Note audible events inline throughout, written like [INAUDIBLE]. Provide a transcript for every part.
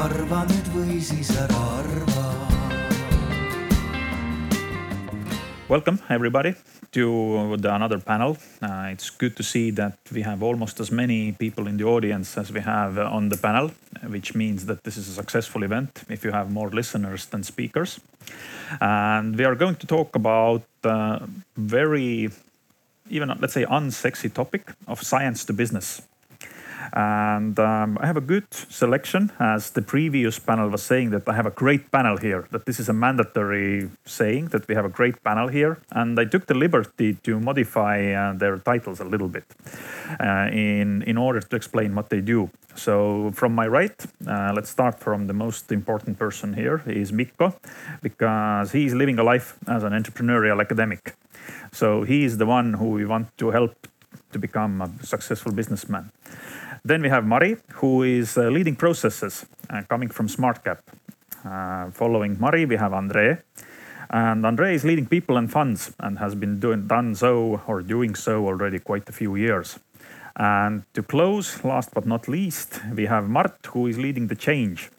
arva nüüd või siis ära arva. Welcome, everybody, to the another panel. Uh, it's good to see that we have almost as many people in the audience as we have on the panel, which means that this is a successful event if you have more listeners than speakers. And we are going to talk about uh, very, even let's say, unsexy topic of science to business. And um, I have a good selection, as the previous panel was saying that I have a great panel here, that this is a mandatory saying that we have a great panel here. And I took the liberty to modify uh, their titles a little bit uh, in, in order to explain what they do. So, from my right, uh, let's start from the most important person here, is Mikko, because he's living a life as an entrepreneurial academic. So, he is the one who we want to help to become a successful businessman. Then we have Mari, who is uh, leading processes uh, coming from SmartCap. Uh, following Mari, we have Andre. And Andre is leading people and funds and has been doing done so or doing so already quite a few years. And to close, last but not least, we have Mart, who is leading the change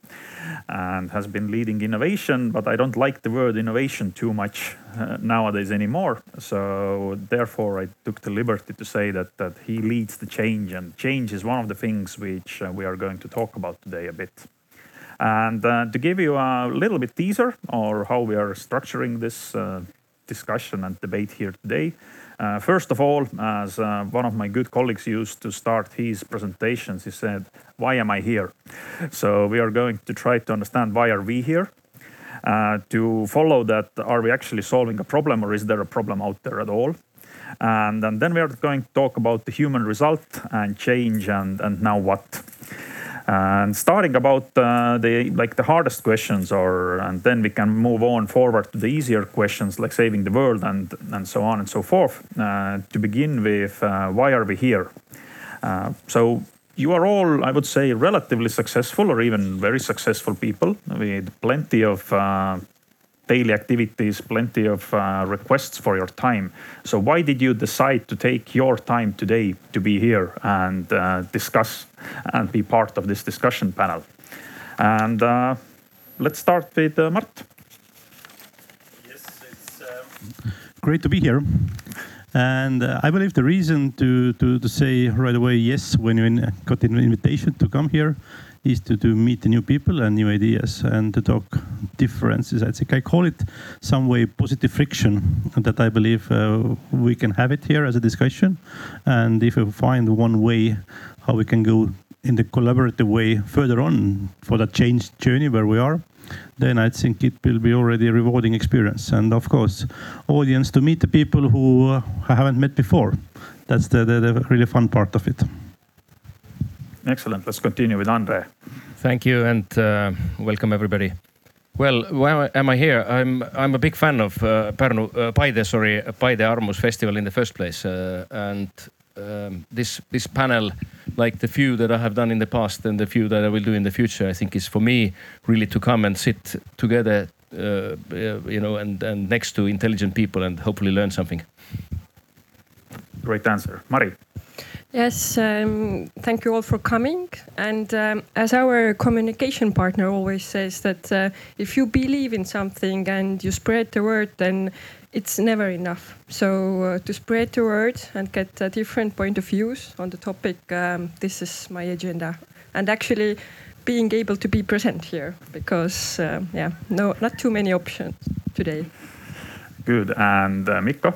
and has been leading innovation, but I don't like the word innovation too much uh, nowadays anymore. So therefore, I took the liberty to say that that he leads the change, and change is one of the things which uh, we are going to talk about today a bit. And uh, to give you a little bit teaser or how we are structuring this uh, discussion and debate here today. Uh, first of all, as uh, one of my good colleagues used to start his presentations, he said, "Why am I here?" So we are going to try to understand why are we here. Uh, to follow that, are we actually solving a problem, or is there a problem out there at all? And, and then we are going to talk about the human result and change, and and now what and starting about uh, the like the hardest questions or and then we can move on forward to the easier questions like saving the world and and so on and so forth. Uh, to begin with uh, why are we here? Uh, so you are all i would say relatively successful or even very successful people with plenty of uh, daily activities, plenty of uh, requests for your time. So, why did you decide to take your time today to be here and uh, discuss and be part of this discussion panel? And uh, let's start with uh, Mart. Yes, it's um, great to be here. And uh, I believe the reason to, to, to say right away yes when you got an invitation to come here is to, to meet new people and new ideas and to talk differences. I think I call it some way positive friction that I believe uh, we can have it here as a discussion. And if we find one way how we can go in the collaborative way further on for that change journey where we are, then I think it will be already a rewarding experience. And of course, audience to meet the people who uh, haven't met before. That's the, the, the really fun part of it. Excellent. Let's continue with Andre. Thank you and uh, welcome everybody. Well, why am I here? I'm I'm a big fan of uh, Pärnu uh, Paide, sorry, Paide Arvamus Festival in the first place, uh, and um, this this panel, like the few that I have done in the past and the few that I will do in the future, I think is for me really to come and sit together, uh, you know, and and next to intelligent people and hopefully learn something. Great answer, Mari. Yes, um, thank you all for coming. And um, as our communication partner always says, that uh, if you believe in something and you spread the word, then it's never enough. So uh, to spread the word and get a different point of views on the topic, um, this is my agenda. And actually, being able to be present here because uh, yeah, no, not too many options today. Good. And uh, Mikko.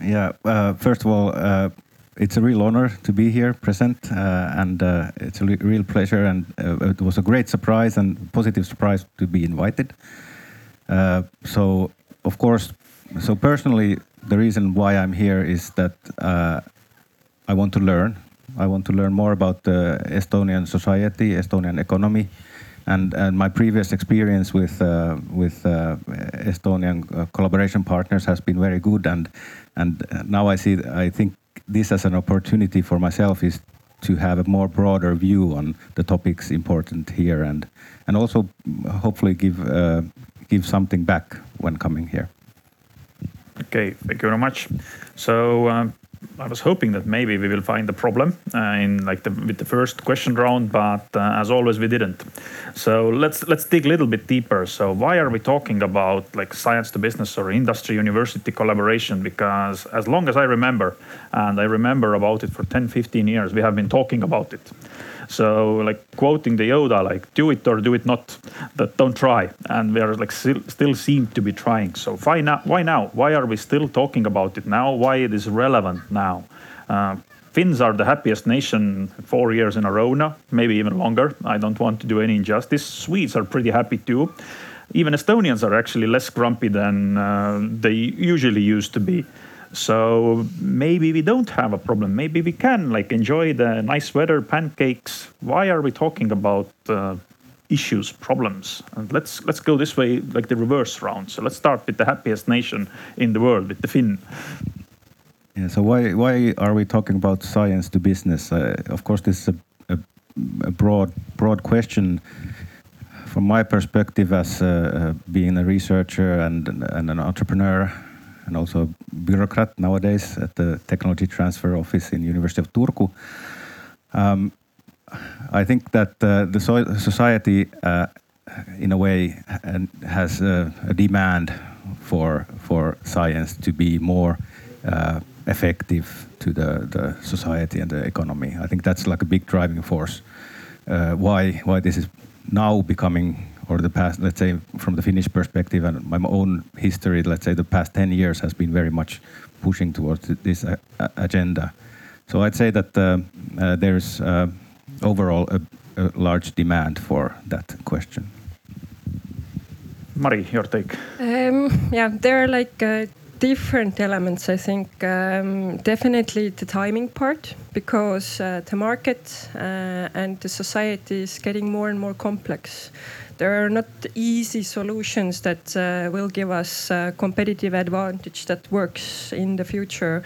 Yeah. Uh, first of all uh, it's a real honor to be here present, uh, and uh, it's a real pleasure. And uh, it was a great surprise and positive surprise to be invited. Uh, so, of course, so personally, the reason why I'm here is that uh, I want to learn. I want to learn more about the Estonian society, Estonian economy, and, and my previous experience with uh, with Estonian collaboration partners has been very good. And and now I see, I think this as an opportunity for myself is to have a more broader view on the topics important here and and also hopefully give uh, give something back when coming here. Okay, thank you very much. So um, I was hoping that maybe we will find the problem uh, in like the, with the first question round, but uh, as always we didn't. So let's let's dig a little bit deeper. So why are we talking about like science to business or industry university collaboration? Because as long as I remember, and I remember about it for 10, 15 years, we have been talking about it. So like quoting the Yoda, like do it or do it not, that don't try. And we are like still, still seem to be trying. So why now? Why now? Why are we still talking about it now? Why it is relevant now? Uh, Finns are the happiest nation four years in a row now, maybe even longer. I don't want to do any injustice. Swedes are pretty happy too. Even Estonians are actually less grumpy than uh, they usually used to be. So maybe we don't have a problem. Maybe we can like enjoy the nice weather, pancakes. Why are we talking about uh, issues, problems? And let's let's go this way, like the reverse round. So let's start with the happiest nation in the world, with the Finn. Yeah, so why why are we talking about science to business? Uh, of course, this is a, a, a, broad broad question. From my perspective, as uh, uh being a researcher and, and an entrepreneur, and also a bureaucrat nowadays at the technology transfer office in University of Turku. Um, I think that uh, the so society, uh, in a way, has a, a, demand for for science to be more uh, effective to the, the society and the economy. I think that's like a big driving force. Uh, why why this is now becoming or the past, let's say, from the Finnish perspective and my own history, let's say the past 10 years has been very much pushing towards this uh, agenda. So I'd say that uh, uh, there's uh, overall a, a, large demand for that question. Marie, your take. Um, yeah, there are like uh, different elements, I think. Um, definitely the timing part, because uh, the market and the society is getting more and more complex there are not easy solutions that uh, will give us a competitive advantage that works in the future.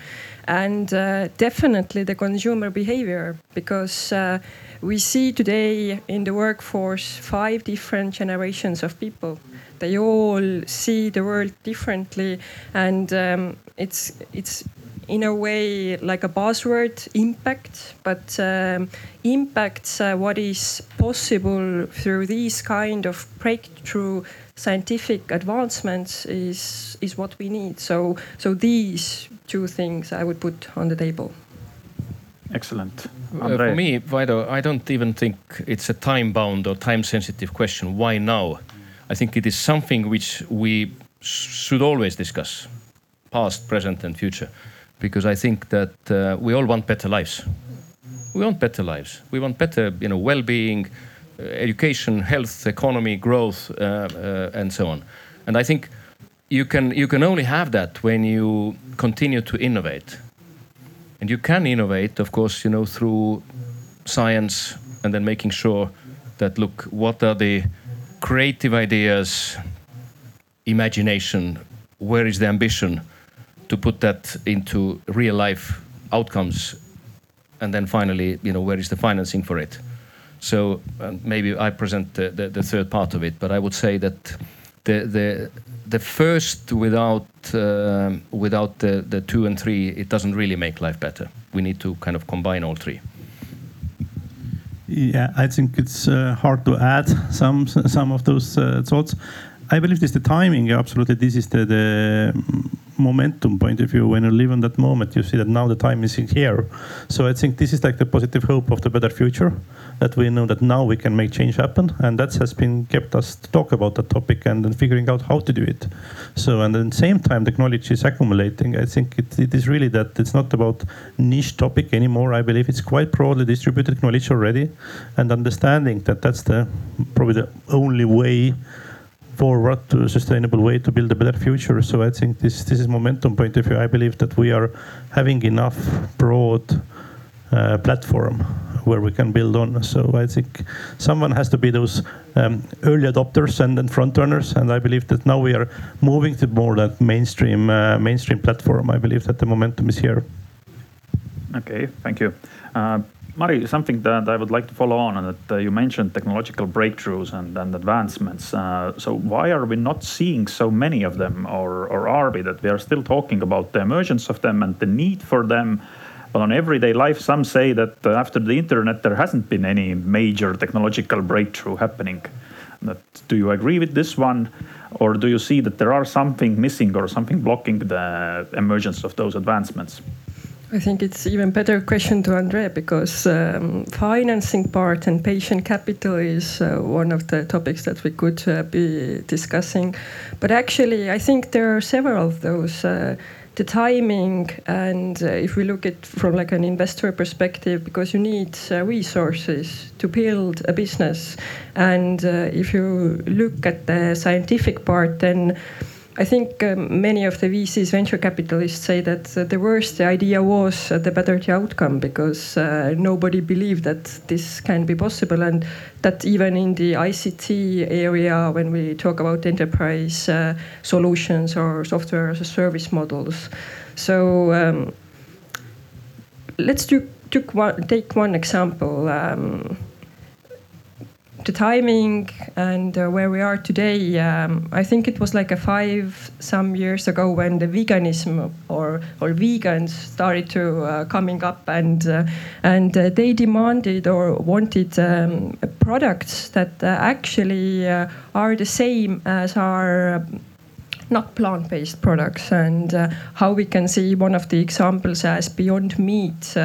And uh, definitely the consumer behavior, because uh, we see today in the workforce five different generations of people. They all see the world differently, and um, it's it's in a way like a buzzword impact, but um, impacts uh, what is possible through these kind of breakthrough scientific advancements is is what we need. So so these two things I would put on the table. Excellent. Uh, for me, Vido, I don't even think it's a time bound or time sensitive question. Why now? I think it is something which we should always discuss past, present, and future because I think that uh, we all want better lives. We want better lives. We want better, you know, well-being, uh, education, health, economy, growth, uh, uh, and so on. And I think you can you can only have that when you continue to innovate. And you can innovate, of course, you know, through science and then making sure that look, what are the creative ideas, imagination, where is the ambition? to put that into real life outcomes? And then finally you know where is the financing for it? So uh, maybe i present the, the, the, third part of it but i would say that the the the first without uh, without the, the two and three it doesn't really make life better. We need to kind of combine all three yeah i think it's uh, hard to add some some of those uh, thoughts I believe this is the timing. Absolutely, this is the, the momentum point of view. When you live in that moment, you see that now the time is here. So I think this is like the positive hope of the better future. That we know that now we can make change happen, and that has been kept us to talk about that topic and then figuring out how to do it. So and at the same time, the knowledge is accumulating. I think it, it is really that it's not about niche topic anymore. I believe it's quite broadly distributed knowledge already, and understanding that that's the probably the only way forward to a sustainable way to build a better future. So I think this this is momentum point of view. I believe that we are having enough broad uh, platform where we can build on. So I think someone has to be those um, early adopters and then front runners. And I believe that now we are moving to more that mainstream uh, mainstream platform. I believe that the momentum is here. Okay, thank you. Uh, Mari, something that I would like to follow on, and that uh, you mentioned technological breakthroughs and, and advancements. Uh, so why are we not seeing so many of them, or, or are we that we are still talking about the emergence of them and the need for them? But on everyday life, some say that uh, after the internet, there hasn't been any major technological breakthrough happening. That, do you agree with this one, or do you see that there are something missing or something blocking the emergence of those advancements? I think it's even better question to Andrea because um, financing part and patient capital is uh, one of the topics that we could uh, be discussing. But actually, I think there are several of those. Uh, the timing and uh, if we look at from like an investor perspective because you need uh, resources to build a business and uh, if you look at the scientific part then I think um, many of the VCs, venture capitalists, say that uh, the worse the idea was, uh, the better the outcome, because uh, nobody believed that this can be possible, and that even in the ICT area, when we talk about enterprise uh, solutions or software as a service models. So um, let's do, one, take one example. Um, the timing and uh, where we are today, um, I think it was like a five some years ago when the veganism or or vegans started to uh, coming up and uh, and uh, they demanded or wanted um, products that uh, actually uh, are the same as our not plant-based products. And how we can see one of the examples as Beyond Meat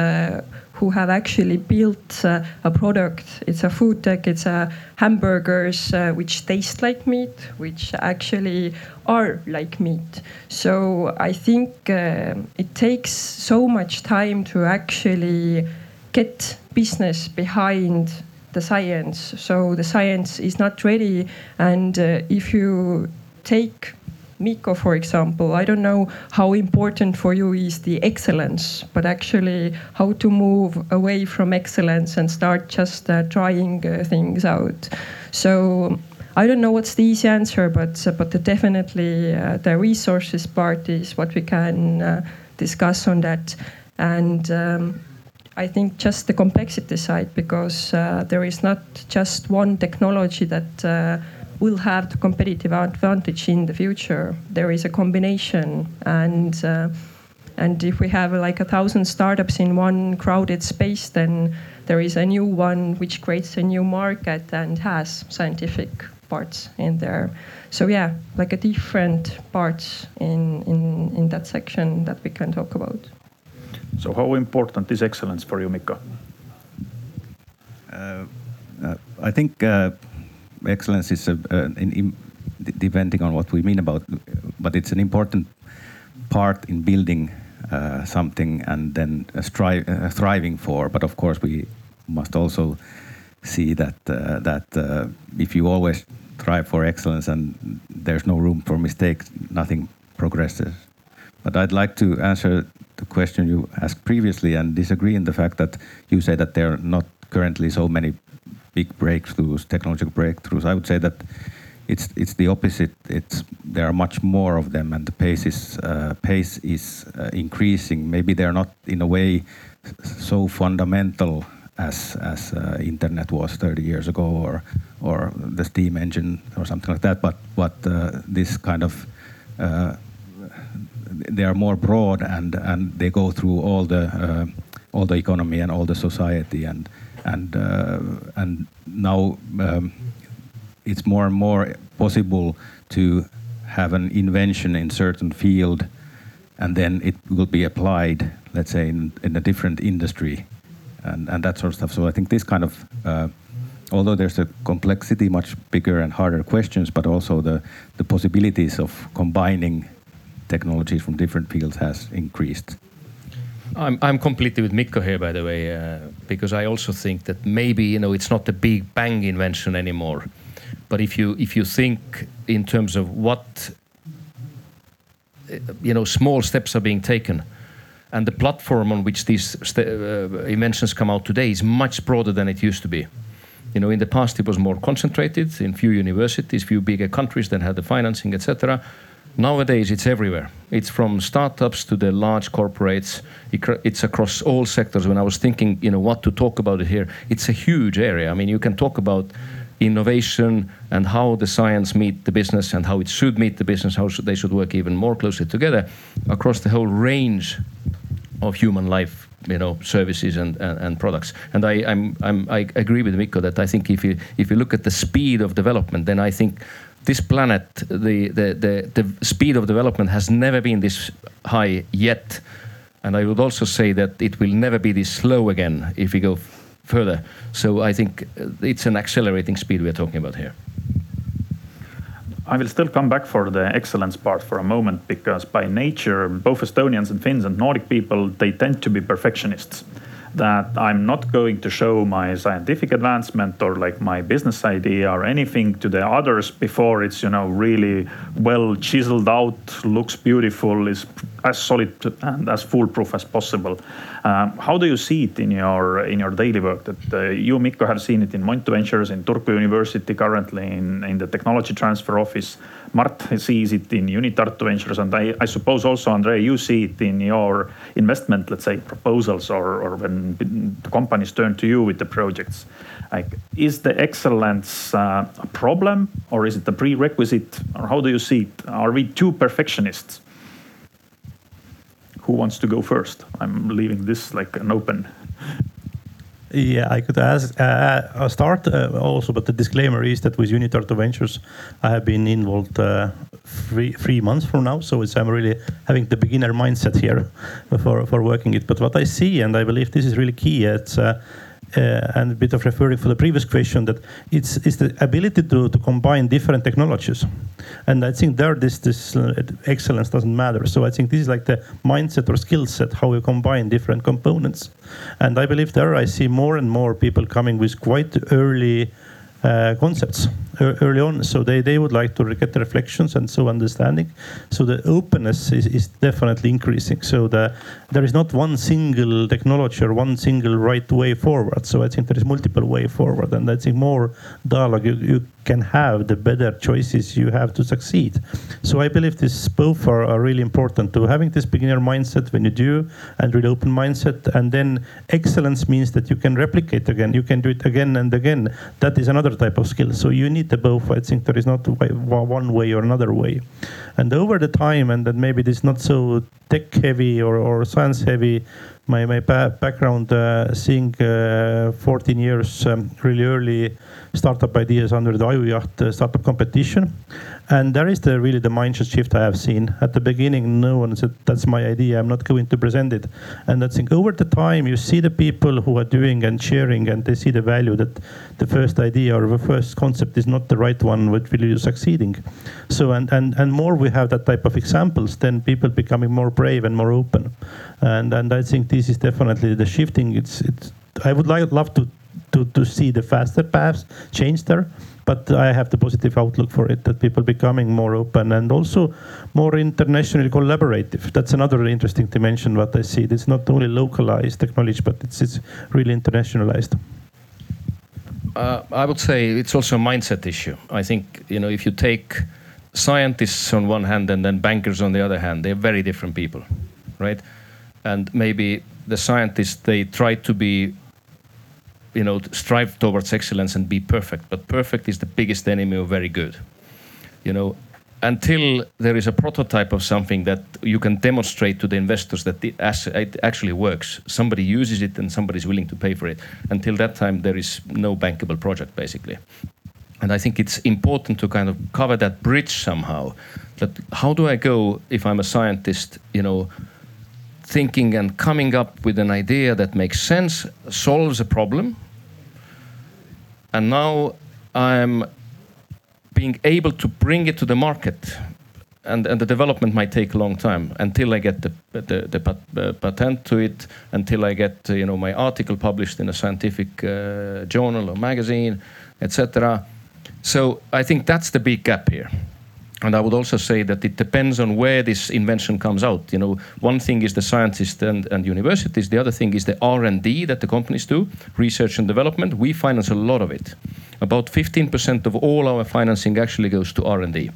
who have actually built uh, a product. It's a food tech. It's a hamburgers uh, which taste like meat, which actually are like meat. So I think uh, it takes so much time to actually get business behind the science. So the science is not ready, and uh, if you take Mikko, for example, I don't know how important for you is the excellence, but actually how to move away from excellence and start just uh, trying uh, things out. So I don't know what's the easy answer, but uh, but definitely uh, the resources part is what we can uh, discuss on that, and. Um, I think just the complexity side, because there is not just one technology that will have the competitive advantage in the future. There is a combination, and uh, and if we have like a thousand startups in one crowded space, then there is a new one which creates a new market and has scientific parts in there. So yeah, like a different parts in in in that section that we can talk about. So how important is excellence for you, Mikko? Uh, uh, I think uh, excellence is a, in, in, depending on what we mean about, but it's an important part in building uh, something and then uh, thriving for. But of course, we must also see that uh, that uh, if you always strive for excellence and there's no room for mistakes, nothing progresses. But I'd like to answer the question you asked previously and disagree in the fact that you say that there are not currently so many big breakthroughs, technological breakthroughs. I would say that it's it's the opposite. It's there are much more of them, and the pace is uh, pace is uh, increasing. Maybe they're not in a way so fundamental as as uh, internet was 30 years ago, or or the steam engine or something like that. But but uh, this kind of uh, they are more broad and and they go through all the uh, all the economy and all the society and and uh, and now um, it's more and more possible to have an invention in certain field and then it will be applied let's say in, in a different industry and, and that sort of stuff. So i think this kind of uh, although there's a complexity much bigger and harder questions but also the, the possibilities of combining technologies from different fields has increased I'm, I'm completely with Mikko here, by the way, uh, because I also think that maybe you know it's not the big bang invention anymore, but if you if you think in terms of what you know small steps are being taken, and the platform on which these uh, inventions come out today is much broader than it used to be. You know, in the past it was more concentrated in few universities, few bigger countries that had the financing, etc Nowadays, it's everywhere. It's from startups to the large corporates. It's across all sectors. When I was thinking, you know, what to talk about here, it's a huge area. I mean, you can talk about innovation and how the science meet the business and how it should meet the business, how they should work even more closely together across the whole range of human life you know services and, and, and, products and I, I'm, I'm, I agree with Mikko that I think if you if you look at the speed of development then I think this planet, the, the, the, the speed of development has never been this high yet. And I would also say that it will never be this slow again if we go further. So I think uh, it's an accelerating speed we're talking about here. I will still come back for the excellence part for a moment because by nature, both Estonians and Finns and Nordic people, they tend to be perfectionists that I'm not going to show my scientific advancement or like my business idea or anything to the others before it's you know really well chiseled out, looks beautiful, is as solid and as foolproof as possible. Um, how do you see it in your in your daily work? That uh, you, Mikko, have seen it in Monto Ventures, in Turku University, currently in, in the technology transfer office. Mart sees it in Unitartu Ventures, and I, I suppose also, Andre, you see it in your investment, let's say, proposals or, or when the companies turn to you with the projects. Like, is the excellence uh, a problem or is it a prerequisite, or how do you see it? Are we too perfectionists? Who wants to go first? I'm leaving this like an open yeah, I could ask. Uh, I'll start uh, also, but the disclaimer is that with Unitartu Ventures, I have been involved uh, three three months from now, so it's I'm really having the beginner mindset here [LAUGHS] for for working it. But what I see, and I believe this is really key, it's uh, and a bit of referring for the previous question that it's, it's the ability to, to combine different technologies. And I think there this, this uh, excellence doesn't matter. So I think this is like the mindset or skill set, how you combine different components. And I believe there I see more and more people coming with quite early uh, concepts early on. So they, they would like to get reflections and so understanding. So the openness is, is definitely increasing. So the, there is not one single technology or one single right way forward. So I think there is multiple way forward. And I think more dialogue you, you can have, the better choices you have to succeed. So I believe this both are, are really important to having this beginner mindset when you do and really open mindset. And then excellence means that you can replicate again, you can do it again and again. That is another type of skill. So you need the both. I think there is not one way or another way. And over the time, and that maybe it is not so tech heavy or, or science heavy, my, my background uh, seeing uh, 14 years um, really early startup ideas under the Ajujaht uh, startup competition. And there is the really the mindset shift I have seen. At the beginning, no one said, that's my idea, I'm not going to present it. And I think over the time, you see the people who are doing and sharing, and they see the value that the first idea or the first concept is not the right one, which will you succeeding. So, and, and, and more we have that type of examples, then people becoming more brave and more open. And, and I think this is definitely the shifting. It's, it's, I would like, love to to, to see the faster paths change there. But I have the positive outlook for it that people becoming more open and also more internationally collaborative. That's another interesting dimension what I see. It's not only localized technology, but it's, it's really internationalized. Uh, I would say it's also a mindset issue. I think you know if you take scientists on one hand and then bankers on the other hand, they're very different people, right? And maybe the scientists they try to be you know, strive towards excellence and be perfect. But perfect is the biggest enemy of very good. You know, until there is a prototype of something that you can demonstrate to the investors that it actually works, somebody uses it and somebody is willing to pay for it. Until that time, there is no bankable project, basically. And I think it's important to kind of cover that bridge somehow. That how do I go if I'm a scientist, you know, thinking and coming up with an idea that makes sense, solves a problem, and now I'm being able to bring it to the market. And, and the development might take a long time until I get the, the, the pat, uh, patent to it, until I get you know my article published in a scientific uh, journal or magazine, etc. So I think that's the big gap here. And I would also say that it depends on where this invention comes out. You know, one thing is the scientists and, and universities. The other thing is the R&D that the companies do, research and development. We finance a lot of it. About 15% of all our financing actually goes to R&D.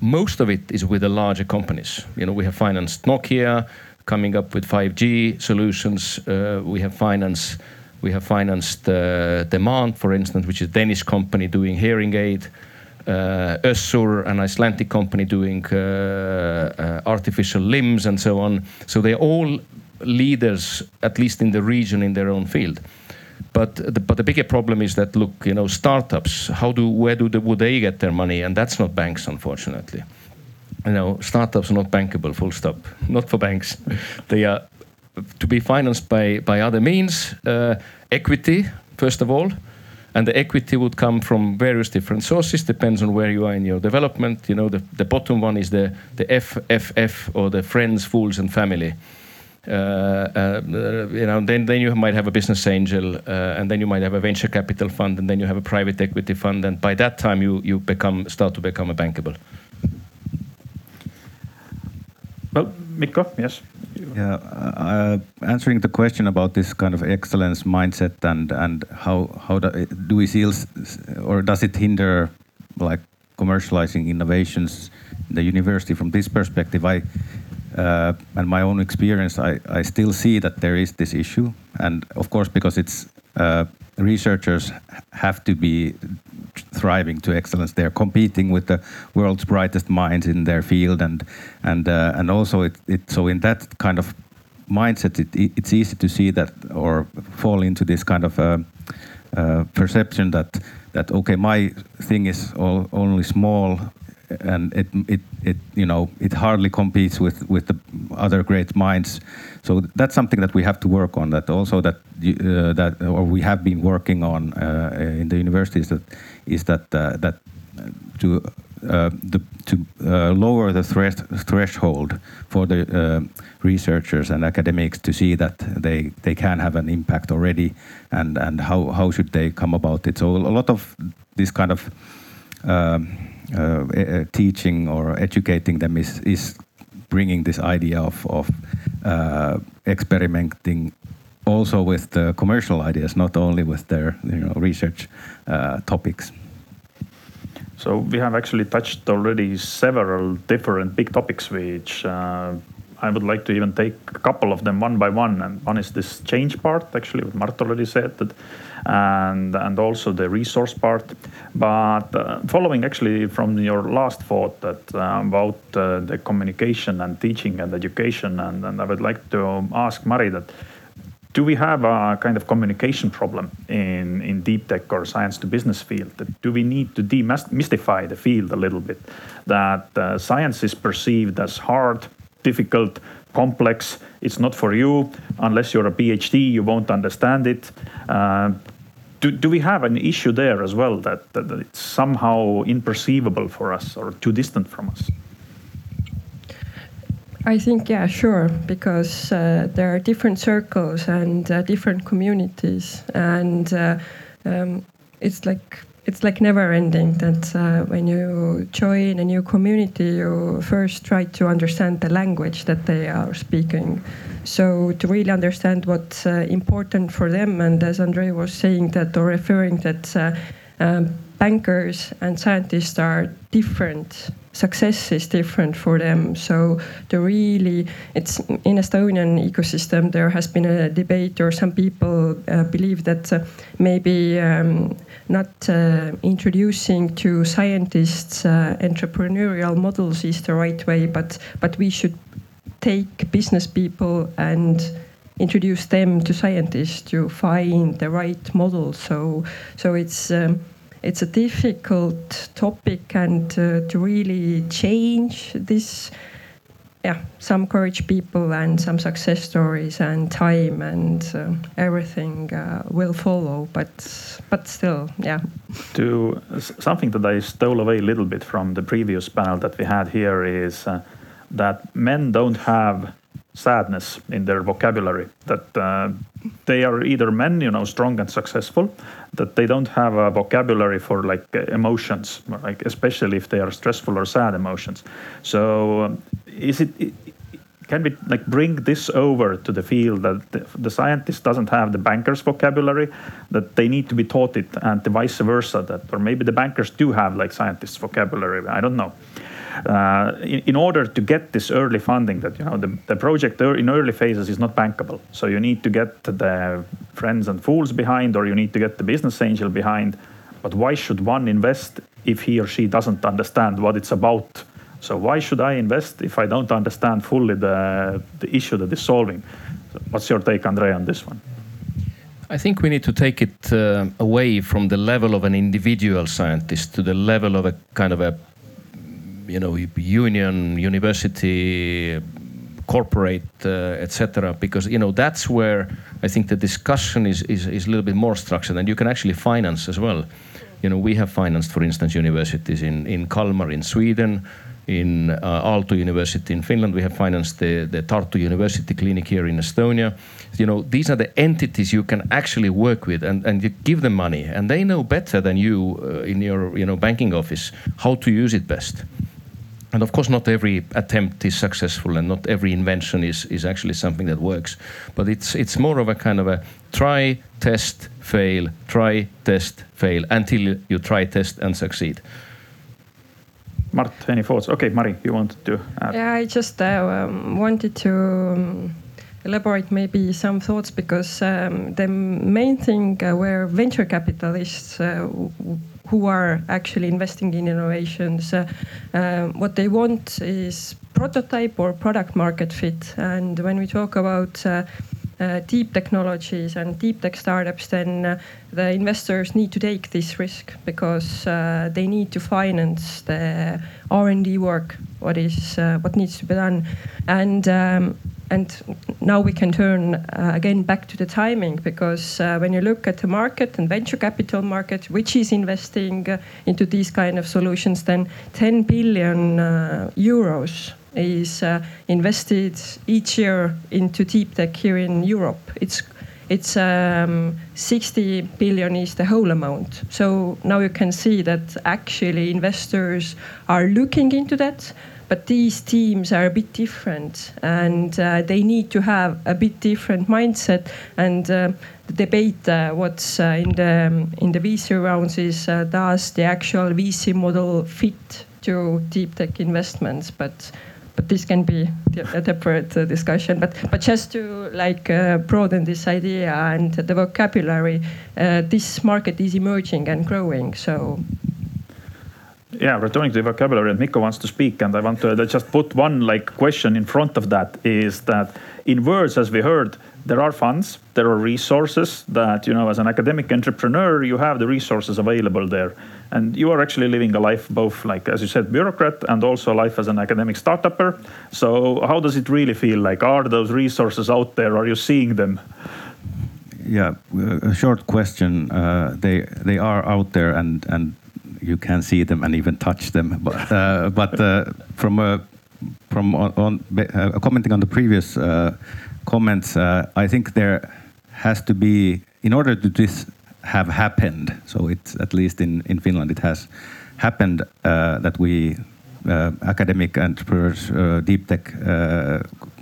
most of it is with the larger companies. You know, we have financed Nokia coming up with 5G solutions. Uh, we have financed we have financed uh, Demant, for instance, which is a Danish company doing hearing aid. Uh, Össur, an Icelandic company doing uh, uh, artificial limbs and so on. So they're all leaders, at least in the region, in their own field. But the, but the bigger problem is that look, you know, startups. How do where do the, would they get their money? And that's not banks, unfortunately. You know, startups are not bankable. Full stop. [LAUGHS] Not for banks. they are to be financed by by other means. Uh, equity, first of all, and the equity would come from various different sources. Depends on where you are in your development. You know, the, the bottom one is the the FFF or the friends, fools, and family. Uh, uh, you know, then then you might have a business angel, uh, and then you might have a venture capital fund, and then you have a private equity fund, and by that time you you become start to become a bankable. Well, Mikko, yes. Yeah, uh, answering the question about this kind of excellence mindset and and how how do, do we see or does it hinder like commercializing innovations in the university from this perspective? I uh, and my own experience, I, I still see that there is this issue, and of course because it's uh, researchers have to be thriving to excellence. They're competing with the world's brightest minds in their field, and and uh, and also it, it so in that kind of mindset, it, it's easy to see that or fall into this kind of uh, uh, perception that that okay, my thing is all, only small, and it it it you know it hardly competes with with the other great minds. So that's something that we have to work on. That also that uh, that or we have been working on uh, in the universities that is that uh, that to uh, the, to uh, lower the threshold for the uh, researchers and academics to see that they they can have an impact already, and and how how should they come about it? So a lot of this kind of um, uh, teaching or educating them is is bringing this idea of of uh, experimenting also with the commercial ideas, not only with their you know research uh, topics. So we have actually touched already several different big topics, which uh, I would like to even take a couple of them one by one. And one is this change part, actually, what Mart already said, that, and and also the resource part. But uh, following actually from your last thought that uh, about uh, the communication and teaching and education, and, and I would like to ask Mari that do we have a kind of communication problem in, in deep tech or science to business field? Do we need to demystify the field a little bit? That uh, science is perceived as hard, difficult, complex. It's not for you. Unless you're a PhD, you won't understand it. Uh, do, do we have an issue there as well that, that it's somehow imperceivable for us or too distant from us? I think, yeah, sure, because uh, there are different circles and uh, different communities, and uh, um, it's like it's like never ending. That uh, when you join a new community, you first try to understand the language that they are speaking. So to really understand what's uh, important for them, and as Andrei was saying that or referring that. Uh, um, bankers and scientists are different success is different for them. So the really, it's in Estonian ecosystem. There has been a debate, or some people uh, believe that uh, maybe um, not uh, introducing to scientists uh, entrepreneurial models is the right way, but but we should take business people and introduce them to scientists to find the right model. So so it's. Um, it's a difficult topic and uh, to really change this yeah some courage people and some success stories and time and uh, everything uh, will follow but but still yeah to something that i stole away a little bit from the previous panel that we had here is uh, that men don't have sadness in their vocabulary that uh, they are either men you know strong and successful that they don't have a vocabulary for like emotions like especially if they are stressful or sad emotions. So um, is it, it can we like bring this over to the field that the, the, scientist doesn't have the banker's vocabulary that they need to be taught it and the vice versa that or maybe the bankers do have like scientists vocabulary i don't know Uh, in, in, order to get this early funding, that you know the, the project in early phases is not bankable. So you need to get the friends and fools behind, or you need to get the business angel behind. But why should one invest if he or she doesn't understand what it's about? So why should I invest if I don't understand fully the the issue that is solving? So what's your take, Andre, on this one? I think we need to take it uh, away from the level of an individual scientist to the level of a kind of a, you know, union, university, corporate, uh, etc. Because you know that's where I think the discussion is, is is a little bit more structured, and you can actually finance as well. You know, we have financed, for instance, universities in in Kalmar in Sweden in uh, Aalto University in Finland. We have financed the, the Tartu University Clinic here in Estonia. You know, these are the entities you can actually work with and, and you give them money. And they know better than you uh, in your you know, banking office how to use it best. And of course, not every attempt is successful, and not every invention is, is actually something that works. But it's it's more of a kind of a try, test, fail, try, test, fail until you try, test, and succeed. Mart, any thoughts? Okay, Mari, you wanted to add. Yeah, I just uh, um, wanted to um, elaborate maybe some thoughts because um, the main thing uh, where venture capitalists uh, who are actually investing in innovations, uh, uh, what they want is prototype or product market fit. And when we talk about uh, uh, deep technologies and deep tech startups, then uh, the investors need to take this risk because uh, they need to finance the R&D work, what is uh, what needs to be done, and. Um, and now we can turn uh, again back to the timing because uh, when you look at the market and venture capital market, which is investing into these kind of solutions, then 10 billion euros is uh, invested each year into deep tech here in Europe. It's it's um, 60 billion is the whole amount. So now you can see that actually investors are looking into that, but these teams are a bit different and uh, they need to have a bit different mindset and uh, the debate uh, what's uh, in the um, in the VC rounds is uh, does the actual VC model fit to deep tech investments, but but this can be a separate uh, discussion. But but just to like uh, broaden this idea and the vocabulary, uh, this market is emerging and growing. So. Yeah, returning to the vocabulary, and Mikko wants to speak, and I want to just put one like question in front of that is that in words, as we heard, there are funds, there are resources that you know as an academic entrepreneur you have the resources available there. And you are actually living a life both like as you said bureaucrat and also life as an academic startupper. So how does it really feel like? Are those resources out there? Are you seeing them? Yeah a short question. Uh, they they are out there and and you can see them and even touch them but uh, but uh, from from on, on uh, commenting on the previous uh, comments uh, i think there has to be in order to this have happened. So it's at least in, in Finland, it has happened that we academic entrepreneurs, deep tech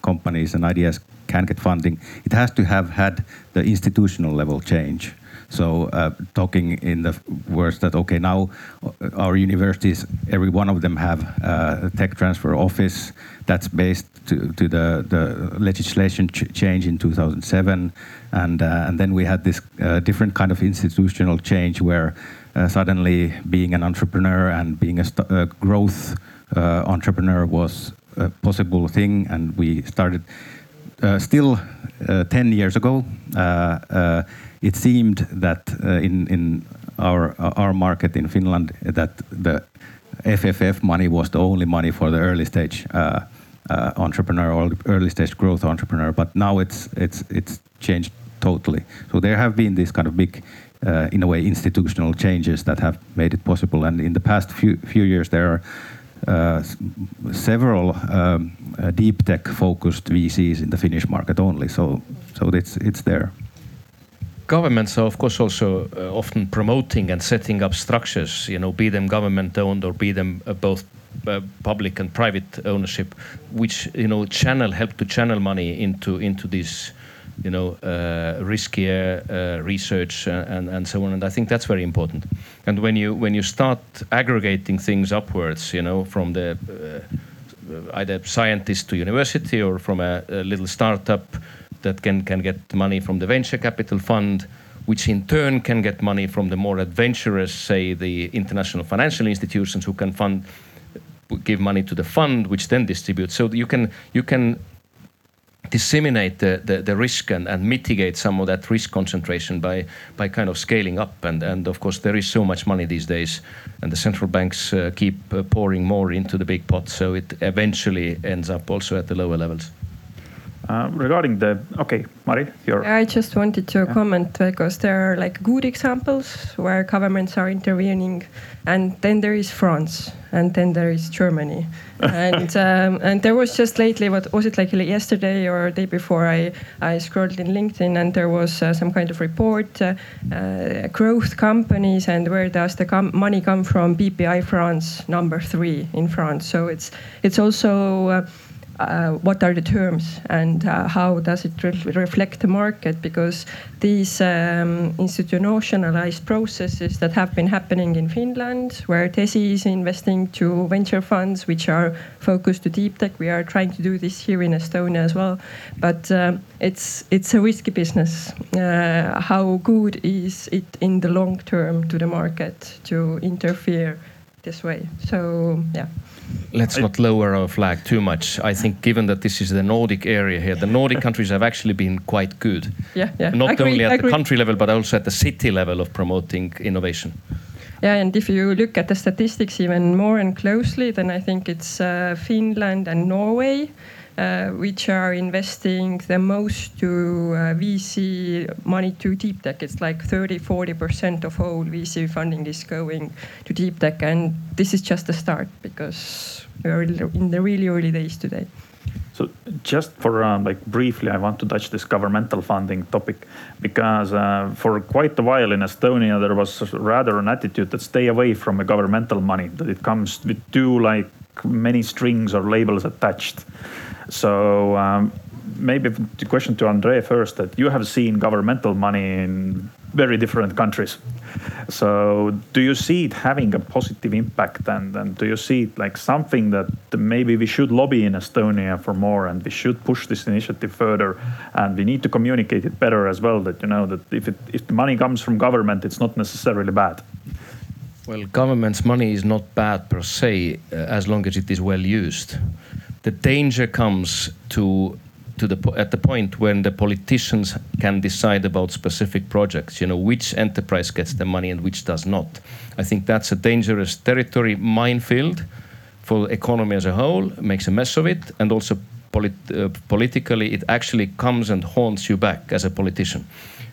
companies, and ideas can get funding. It has to have had the institutional level change. So, uh, talking in the words that okay, now uh, our universities, every one of them have a tech transfer office that's based to, to the, the legislation ch change in 2007, and uh, and then we had this uh, different kind of institutional change where uh, suddenly being an entrepreneur and being a, growth uh, entrepreneur was a possible thing, and we started. Still, 10 years ago, it seemed that in in our our market in Finland that the FFF money was the only money for the early stage uh, uh, entrepreneur or early stage growth entrepreneur, but now it's it's it's changed totally. So there have been these kind of big, uh, in a way, institutional changes that have made it possible. And in the past few few years, there are uh, several um, uh, deep tech focused VCs in the Finnish market only. So so it's it's there. Governments are of course also uh, often promoting and setting up structures, you know, be them government owned or be them uh, both uh, public and private ownership, which you know channel help to channel money into into these you know, uh, riskier uh, research and, and so on. And I think that's very important. And when you when you start aggregating things upwards, you know, from the uh, either scientist to university or from a, a little startup that can can get money from the venture capital fund which in turn can get money from the more adventurous, say, the international financial institutions who can fund, give money to the fund, which then distributes. So you can you can disseminate the, the, the, risk and, and mitigate some of that risk concentration by by kind of scaling up and and of course there is so much money these days and the central banks uh, keep uh, pouring more into the big pot so it eventually ends up also at the lower levels uh, regarding the okay, Mari, your. I just wanted to yeah. comment because there are like good examples where governments are intervening, and then there is France, and then there is Germany, and um, and there was just lately what was it like yesterday or day before I I scrolled in LinkedIn and there was uh, some kind of report, uh, uh growth companies and where does the com money come from? BPI France number three in France, so it's it's also uh, what are the terms and uh, how does it re reflect the market? Because these um, institutionalized processes that have been happening in Finland, where TESI is investing to venture funds which are focused to deep tech, we are trying to do this here in Estonia as well. But um, it's it's a risky business. Uh, how good is it in the long term to the market to interfere this way? So yeah let's not lower our flag too much. I think, given that this is the Nordic area here, the Nordic countries have actually been quite good. Yeah, yeah. Not agree, only at agree. the country level, but also at the city level of promoting innovation. Yeah, and if you look at the statistics even more and closely, then I think it's uh, Finland and Norway which are investing the most to uh, VC money to deep tech. It's like 30, 40% of all VC funding is going to deep tech. And this is just the start because we're in the really early days today. So just for um, like briefly, I want to touch this governmental funding topic because uh, for quite a while in Estonia there was rather an attitude that stay away from a governmental money that it comes with too like many strings or labels attached. So um, maybe the question to Andre first that you have seen governmental money in very different countries. So do you see it having a positive impact and, and do you see it like something that maybe we should lobby in Estonia for more and we should push this initiative further and we need to communicate it better as well that you know that if it if the money comes from government it's not necessarily bad. Well, government's money is not bad per se, uh, as long as it is well used the danger comes to to the at the point when the politicians can decide about specific projects you know which enterprise gets the money and which does not. I think that's a dangerous territory minefield for the economy as a whole makes a mess of it and also polit uh, politically it actually comes and haunts you back as a politician.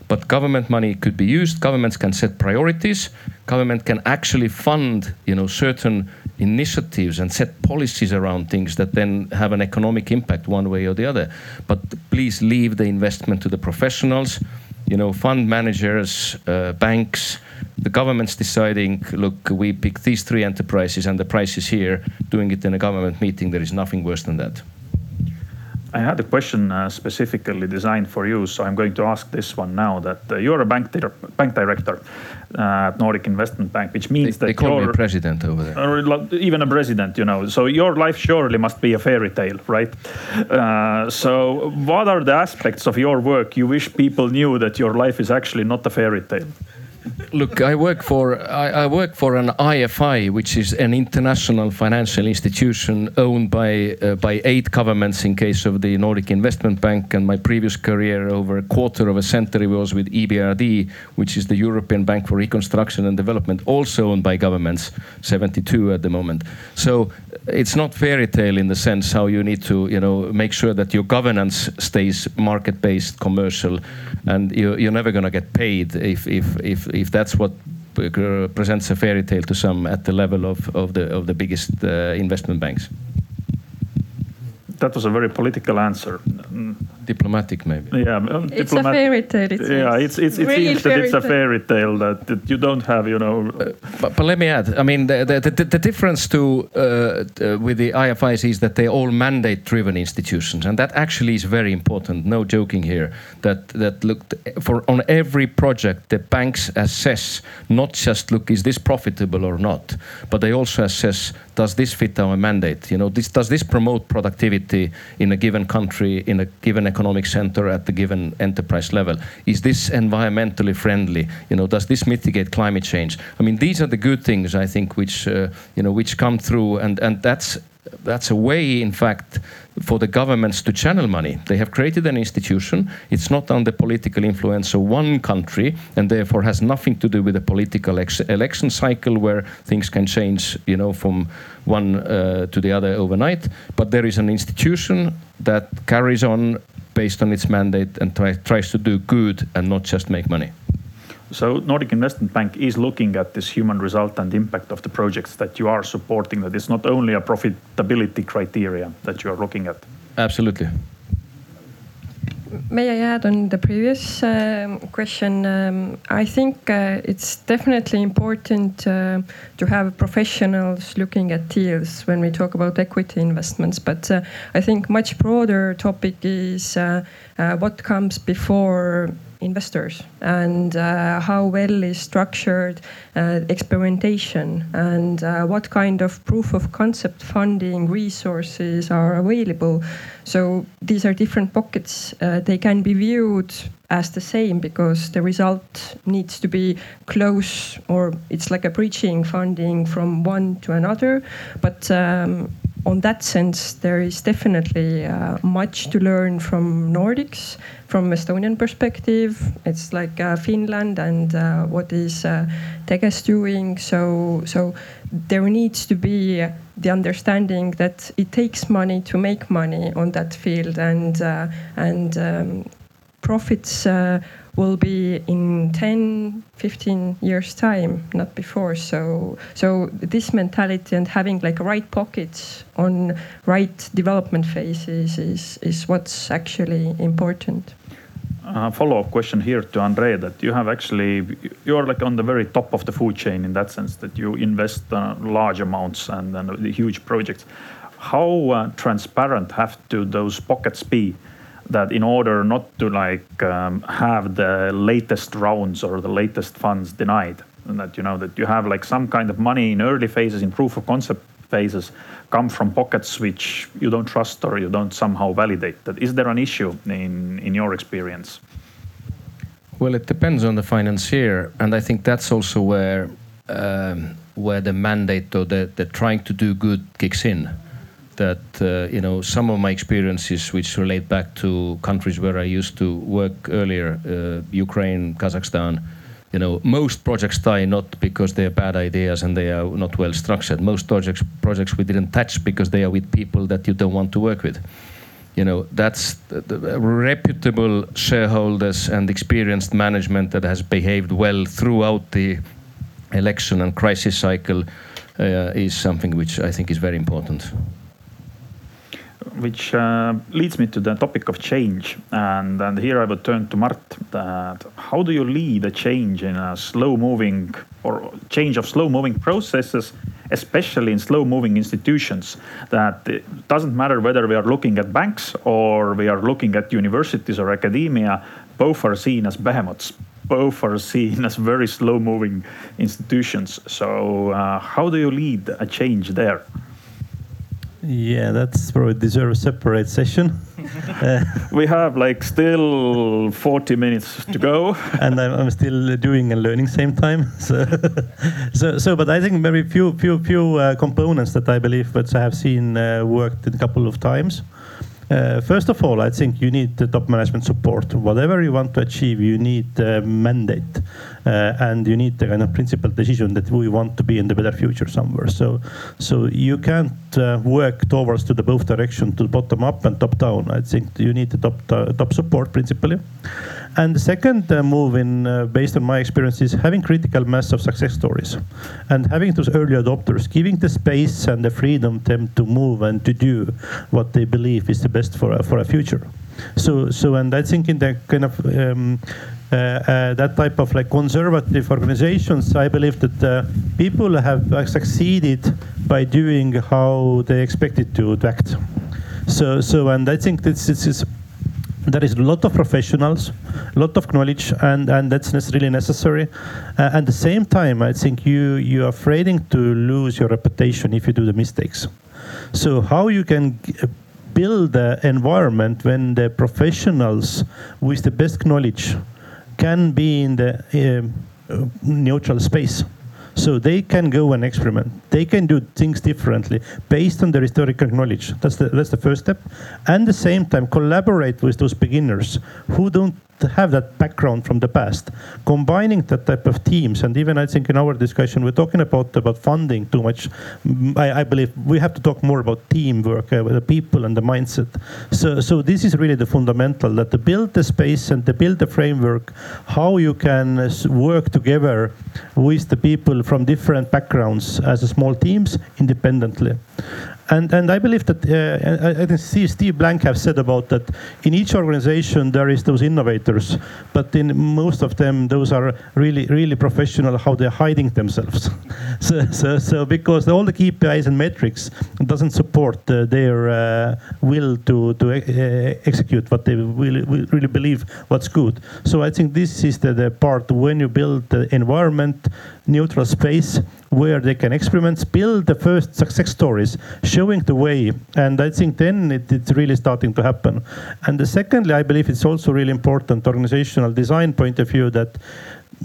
But government money could be used governments can set priorities government can actually fund you know certain initiatives and set policies around things that then have an economic impact one way or the other. But please leave the investment to the professionals, you know, fund managers, uh, banks, the government's deciding, look, we pick these three enterprises and the price is here, doing it in a government meeting, there is nothing worse than that. I had a question uh, specifically designed for you, so I'm going to ask this one now. That uh, you're a bank, di bank director uh, at Nordic Investment Bank, which means they, that they call you're me president over there, or even a president, you know. So your life surely must be a fairy tale, right? Uh, so what are the aspects of your work you wish people knew that your life is actually not a fairy tale? Look, I work for I, I, work for an IFI, which is an international financial institution owned by uh, by eight governments. In case of the Nordic Investment Bank, and my previous career over a quarter of a century was with EBRD, which is the European Bank for Reconstruction and Development, also owned by governments, 72 at the moment. So it's not fairy tale in the sense how you need to you know make sure that your governance stays market-based, commercial, and you, you're never going to get paid if if if if that's what presents a fairy tale to some at the level of, of the of the biggest uh, investment banks. That was a very political answer. Diplomatic maybe. Yeah, um, It's a fairy tale. It yeah, it's it's it Real seems that it's a fairy tale that, that you don't have, you know. But, but let me add, I mean, the, the, the, the difference to uh, t- with the IFIs is that they're all mandate-driven institutions, and that actually is very important. No joking here. That that look for on every project, the banks assess not just look is this profitable or not, but they also assess does this fit our mandate. You know, this, does this promote productivity in a given country, in a given economic center, at the given enterprise level? Is this environmentally friendly? You know, does this mitigate climate change? I mean, these are the good things I think which uh, you know which come through, and and that's that's a way, in fact, for the governments to channel money. They have created an institution. It's not under political influence of one country, and therefore has nothing to do with a political election cycle where things can change, you know, from one uh, to the other overnight. But there is an institution that carries on based on its mandate and try, tries to do good and not just make money. So Nordic Investment Bank is looking at this human result and impact of the projects that you are supporting. That it's not only a profitability criteria that you are looking at. Absolutely. May I add on the previous um, question? Um, I think uh, it's definitely important uh, to have professionals looking at deals when we talk about equity investments. But uh, I think much broader topic is uh, what comes before investors and uh, how well is structured uh, experimentation and uh, what kind of proof of concept funding resources are available. So these are different pockets. Uh, they can be viewed as the same because the result needs to be close or it's like a bridging funding from one to another. But um, on that sense, there is definitely uh, much to learn from Nordics, from Estonian perspective. It's like uh, Finland and uh, what is uh, Teges doing. So, so there needs to be the understanding that it takes money to make money on that field, and uh, and um, profits uh, will be in 10 15 years time not before so so this mentality and having like right pockets on right development phases is is what's actually important Uh, follow-up question here to Andre that you have actually you are like on the very top of the food chain in that sense that you invest uh, large amounts and the huge projects. How uh, transparent have to those pockets be that in order not to like um, have the latest rounds or the latest funds denied and that you know that you have like some kind of money in early phases in proof of concept phases come from pockets which you don't trust or you don't somehow validate that is there an issue in in your experience Well, it depends on the financier, and I think that's also where um, where the mandate or the, the trying to do good kicks in. That uh, you know some of my experiences, which relate back to countries where I used to work earlier, uh, Ukraine, Kazakhstan. You know, most projects die not because they are bad ideas and they are not well structured. Most projects projects we didn't touch because they are with people that you don't want to work with you know that's the, the reputable shareholders and experienced management that has behaved well throughout the election and crisis cycle uh, is something which I think is very important. Which uh, leads me to the topic of change. And and here i would turn to mart that how do you lead a change in a slow moving or change of slow moving processes especially in slow moving institutions? That it doesn't matter whether we are looking at banks or we are looking at universities or academia both are seen as behemoths. Both are seen [LAUGHS] as very slow moving institutions. So uh, how do you lead a change there Yeah, that's probably deserve a separate session. [LAUGHS] uh, We have like still 40 minutes to go. [LAUGHS] and I'm, I'm still doing and learning same time. [LAUGHS] So, so, so, but I think very few, few, few uh, components that I believe which I have seen uh, worked a couple of times. Uh, first of all, I think you need the top management support. Whatever you want to achieve, you need a mandate, and you need the kind of principled decision that we want to be in the better future somewhere. So, so you can't uh, work towards to the both direction, to bottom up and top down. I think you need the top top support principally. And the second uh, move, in uh, based on my experience, is having critical mass of success stories, and having those early adopters, giving the space and the freedom them to move and to do what they believe is the best for a, for a future. So, so, and I think in the kind of um, uh, uh, that type of like conservative organizations, I believe that uh, people have succeeded by doing how they expected to, to act. So, so, and I think this, this is there is a lot of professionals, a lot of knowledge, and, and that's really necessary. Uh, at the same time, I think you you are afraid to lose your reputation if you do the mistakes. So how you can build the environment when the professionals with the best knowledge can be in the uh, neutral space. So they can go and experiment. They can do things differently based on their historical knowledge. That's the, that's the first step. And at the same time, collaborate with those beginners who don't have that background from the past, combining that type of teams, and even I think in our discussion we're talking about about funding too much. I, I believe we have to talk more about teamwork uh, with the people and the mindset. So, so this is really the fundamental that to build the space and to build the framework, how you can uh, work together with the people from different backgrounds as small teams independently. And, and I believe that uh, I, think Steve, Steve Blank have said about that in each organization there is those innovators, but in most of them those are really really professional how they're hiding themselves. [LAUGHS] so, so, so because all the KPIs and metrics doesn't support uh, their uh, will to to uh, execute what they really, really believe what's good. So I think this is the, the part when you build the environment neutral space where they can experiment, build the first success stories, showing the way. And I think then it, it's really starting to happen. And secondly, I believe it's also really important organizational design point of view that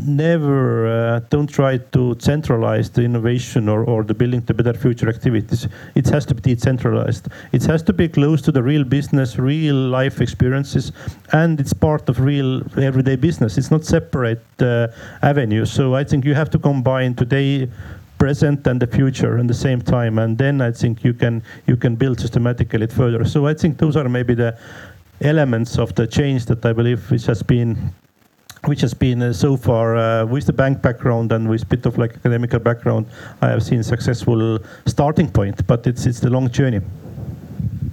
never uh, don't try to centralize the innovation or, or the building the better future activities. It has to be decentralized. It has to be close to the real business, real life experiences, and it's part of real everyday business. It's not separate uh, avenues. So I think you have to combine today present and the future at the same time and then i think you can you can build systematically further so i think those are maybe the elements of the change that i believe which has been which has been uh, so far uh, with the bank background and with a bit of like academical background, I have seen successful starting point, but it's it's the long journey.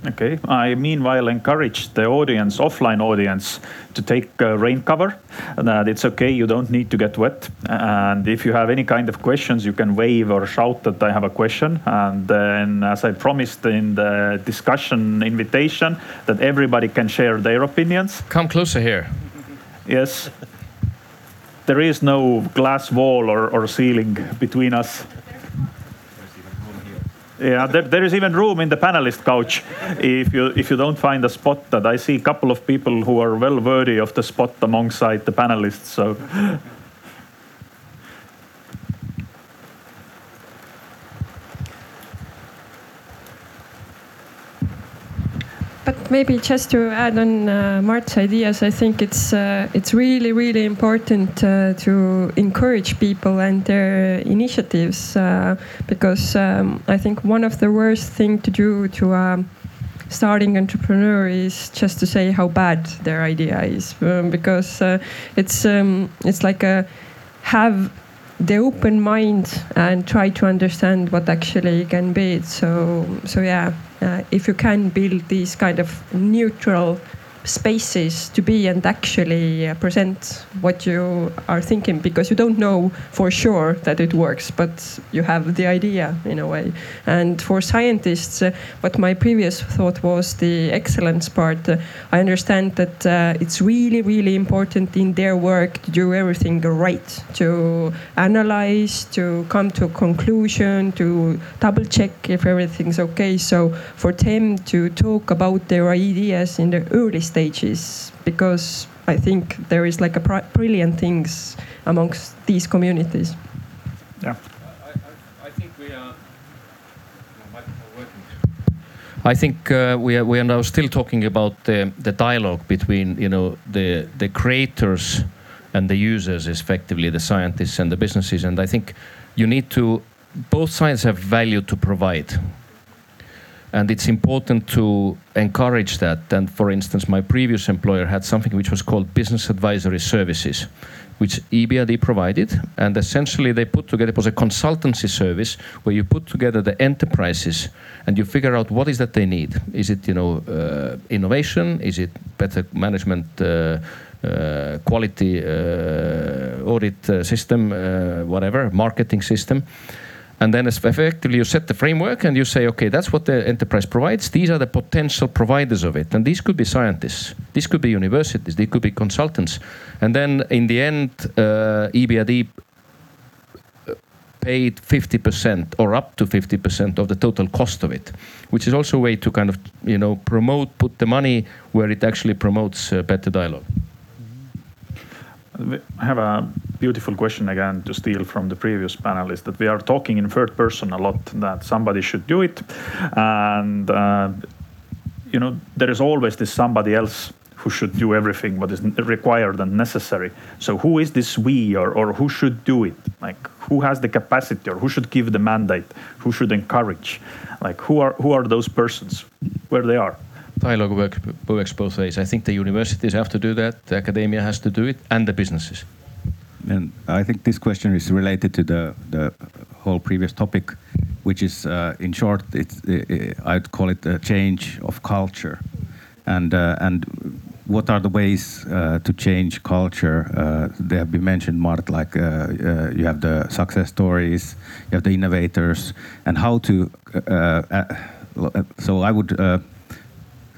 Okay, I meanwhile encourage the audience, offline audience, to take uh, rain cover. That it's okay, you don't need to get wet. And if you have any kind of questions, you can wave or shout that I have a question. And then, as I promised in the discussion invitation, that everybody can share their opinions. Come closer here. Yes there is no glass wall or, or ceiling between us. Yeah, there, there is even room in the panelist couch if you if you don't find a spot. That I see a couple of people who are well worthy of the spot alongside the panelists. So But maybe just to add on uh, Mart's ideas, I think it's uh, it's really really important uh, to encourage people and their initiatives uh, because um, I think one of the worst thing to do to a um, starting entrepreneur is just to say how bad their idea is um, because uh, it's um, it's like a have the open mind and try to understand what actually can be. So so yeah, Uh, if you can build these kind of neutral spaces to be and actually uh, present what you are thinking because you don't know for sure that it works, but you have the idea in a way. And for scientists, uh, what my previous thought was the excellence part, uh, I understand that uh, it's really, really important in their work to do everything right, to analyze, to come to a conclusion, to double check if everything's okay. So for them to talk about their ideas in the early stages because I think there is like a brilliant things amongst these communities. Yeah. I, think we are. I think uh, we are we are now still talking about the the dialogue between you know the the creators and the users, effectively the scientists and the businesses, and I think you need to both sides have value to provide and it's important to encourage that. And for instance, my previous employer had something which was called business advisory services. which EBRD provided. And essentially, they put together it was a consultancy service where you put together the enterprises and you figure out what is that they need. Is it you know uh, innovation? Is it better management? Uh, uh, quality uh, audit uh, system, uh, whatever, marketing system. And then effectively you set the framework and you say, okay, that's what the enterprise provides. These are the potential providers of it. And these could be scientists, these could be universities, they could be consultants. And then in the end, uh, EBRD uh, paid 50% or up to 50% of the total cost of it, which is also a way to kind of, you know, promote, put the money where it actually promotes uh, better dialogue. I have a beautiful question again to steal from the previous panelist that we are talking in third person a lot that somebody should do it. And uh, you know there is always this somebody else who should do everything what is required and necessary. So who is this we or, or who should do it? Like who has the capacity or who should give the mandate? Who should encourage? Like who are who are those persons? Where they are dialogue work, works both ways. I think the universities have to do that, the academia has to do it, and the businesses. And I think this question is related to the, the whole previous topic, which is, uh, in short, it's, uh, I'd call it a change of culture. And, uh, and what are the ways uh, to change culture? Uh, they have been mentioned, Mart, like uh, you have the success stories, you have the innovators, and how to. so I would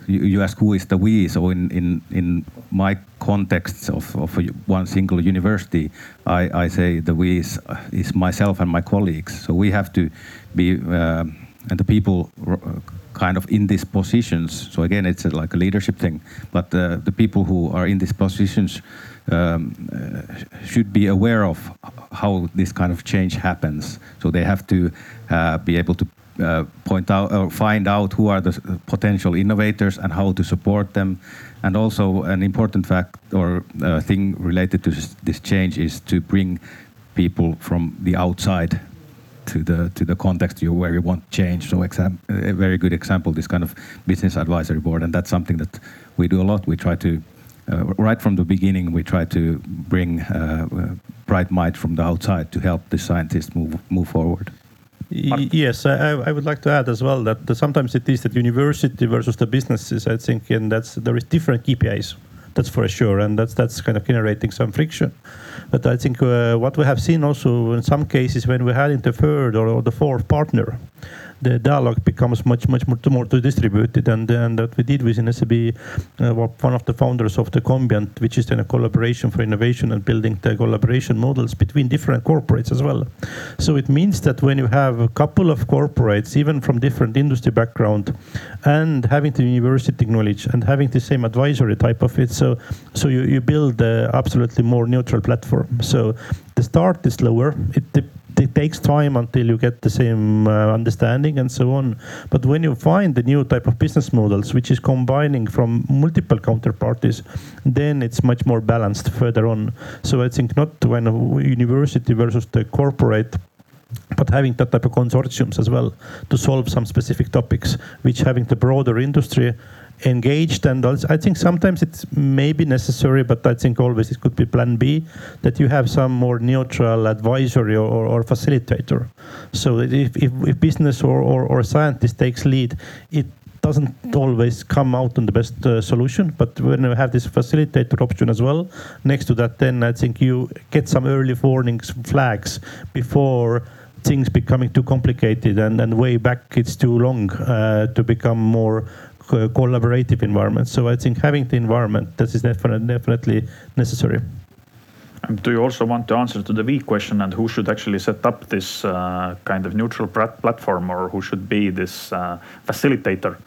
you, you ask who is the we. So in in in my context of, of one single university, I, I say the we is, is myself and my colleagues. So we have to be uh, and the people kind of in these positions. So again, it's a, like a leadership thing. But uh, the people who are in these positions um, uh, should be aware of how this kind of change happens. So they have to uh, be able to uh, point out or find out who are the potential innovators and how to support them. And also, an important fact or uh, thing related to this, change is to bring people from the outside to the to the context where you want change. So, exam, a very good example, this kind of business advisory board, and that's something that we do a lot. We try to uh, right from the beginning, we try to bring uh, bright minds from the outside to help the scientists move move forward. Yes, I, I, would like to add as well that sometimes it is that university versus the businesses. I think, and that's there is different KPIs. That's for sure, and that's that's kind of generating some friction. But I think uh, what we have seen also in some cases when we had in the third or, or the fourth partner, the dialogue becomes much much more, more distributed and and that we did within SEB uh, one of the founders of the Combient which is then a collaboration for innovation and building the collaboration models between different corporates as well. So it means that when you have a couple of corporates even from different industry background and having the university knowledge and having the same advisory type of it so so you, you build absolutely more neutral platform. So the start is lower. It it takes time until you get the same uh, understanding and so on. But when you find the new type of business models, which is combining from multiple counterparties, then it's much more balanced further on. So I think not when a university versus the corporate but having that type of consortiums as well to solve some specific topics, which having the broader industry engaged and also, I think sometimes it's maybe necessary, but I think always it could be plan B that you have some more neutral advisory or, or, or facilitator. So if, if, if business or, or, or scientist takes lead, it doesn't always come out on the best uh, solution. But when you have this facilitator option as well, next to that, then I think you get some early warnings flags before things becoming too complicated and, and way back it's too long uh, to become more collaborative environment. So I think having the environment that is definitely necessary. do you also want to answer to the V question and who should actually set up this uh, kind of neutral platform or who should be this uh, facilitator?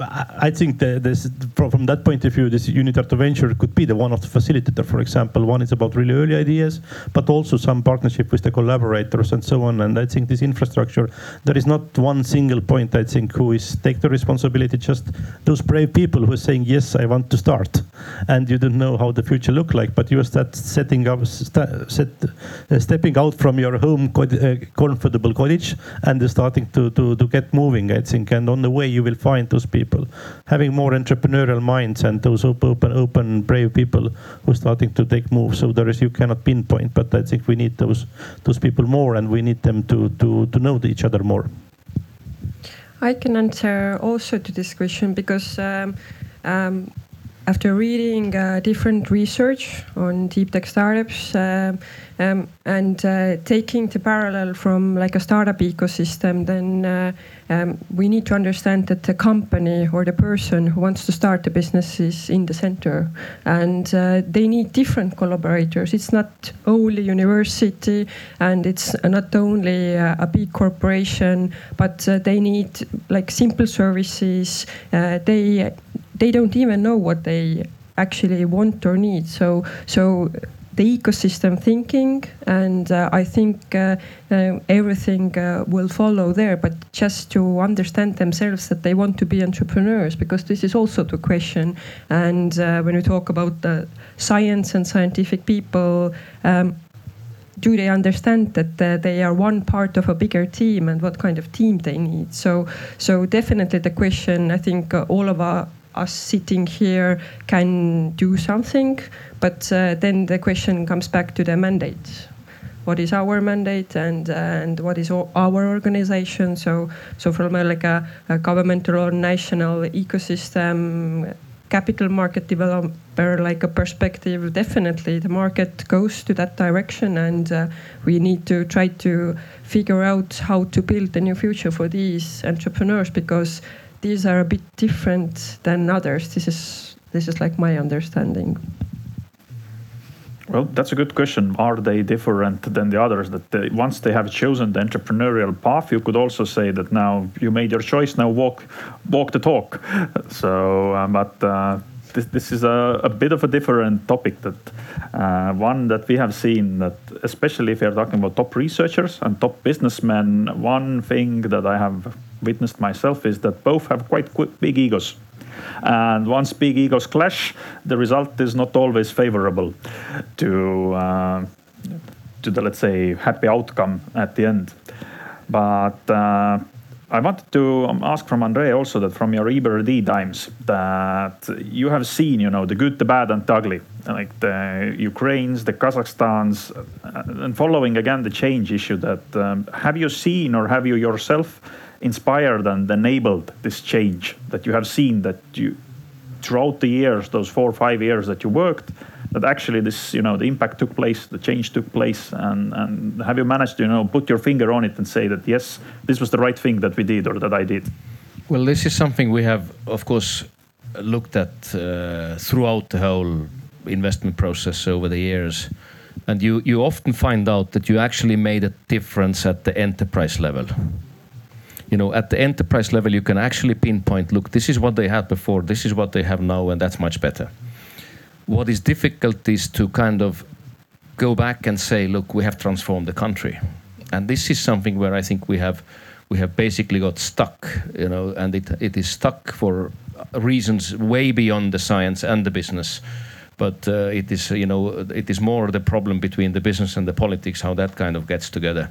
I think this, from that point of view, this UniTartu venture could be the one of the facilitator. For example, one is about really early ideas, but also some partnership with the collaborators and so on. And I think this infrastructure, there is not one single point. I think who is take the responsibility. Just those brave people who are saying yes, I want to start, and you don't know how the future look like, but you start setting up, st set, uh, stepping out from your home uh, comfortable cottage and starting to, to to get moving. I think, and on the way you will find those people people, having more entrepreneurial minds and those open, open, brave people who are starting to take moves. So there is you cannot pinpoint, but I think we need those those people more, and we need them to to to know each other more. I can answer also to this question because um, um, after reading uh, different research on deep tech startups uh, um, and uh, taking the parallel from like a startup ecosystem, then uh, um, we need to understand that the company or the person who wants to start a business is in the center, and uh, they need different collaborators. It's not only university, and it's not only uh, a big corporation, but they need like simple services. they they don't even know what they actually want or need. So so the ecosystem thinking, and uh, I think uh, uh, everything uh, will follow there. But just to understand themselves that they want to be entrepreneurs, because this is also the question. And uh, when we talk about the science and scientific people. Um, do they understand that uh, they are one part of a bigger team and what kind of team they need? So, so definitely the question. I think all of our us sitting here can do something, but uh, then the question comes back to the mandate. What is our mandate and and what is our organization? So so from a, like a, a governmental or national ecosystem capital market developer like a perspective definitely the market goes to that direction and uh, we need to try to figure out how to build a new future for these entrepreneurs because these are a bit different than others. This is this is like my understanding. Well, that's a good question. Are they different than the others? That they, once they have chosen the entrepreneurial path, you could also say that now you made your choice. Now walk, walk the talk. [LAUGHS] So, uh, but uh, this this is a, a bit of a different topic. That uh, one that we have seen that, especially if you're talking about top researchers and top businessmen, one thing that I have witnessed myself is that both have quite big egos. And once big egos clash, the result is not always favorable to uh, to the let's say happy outcome at the end. But uh, I wanted to um, ask from Andre also that from your EBRD times that you have seen, you know, the good, the bad, and the ugly, like the Ukraines, the Kazakhstans, uh, and following again the change issue. That um, have you seen or have you yourself inspired and enabled this change that you have seen that you throughout the years, those four or five years that you worked, that actually this, you know, the impact took place, the change took place, and, and have you managed to, you know, put your finger on it and say that yes, this was the right thing that we did or that I did? Well, this is something we have, of course, looked at uh, throughout the whole investment process over the years. And you, you often find out that you actually made a difference at the enterprise level you know, at the enterprise level, you can actually pinpoint, look, this is what they had before, this is what they have now, and that's much better. What is difficult is to kind of go back and say, look, we have transformed the country. And this is something where I think we have we have basically got stuck, you know, and it, it is stuck for reasons way beyond the science and the business. But uh, it is, you know, it is more the problem between the business and the politics, how that kind of gets together.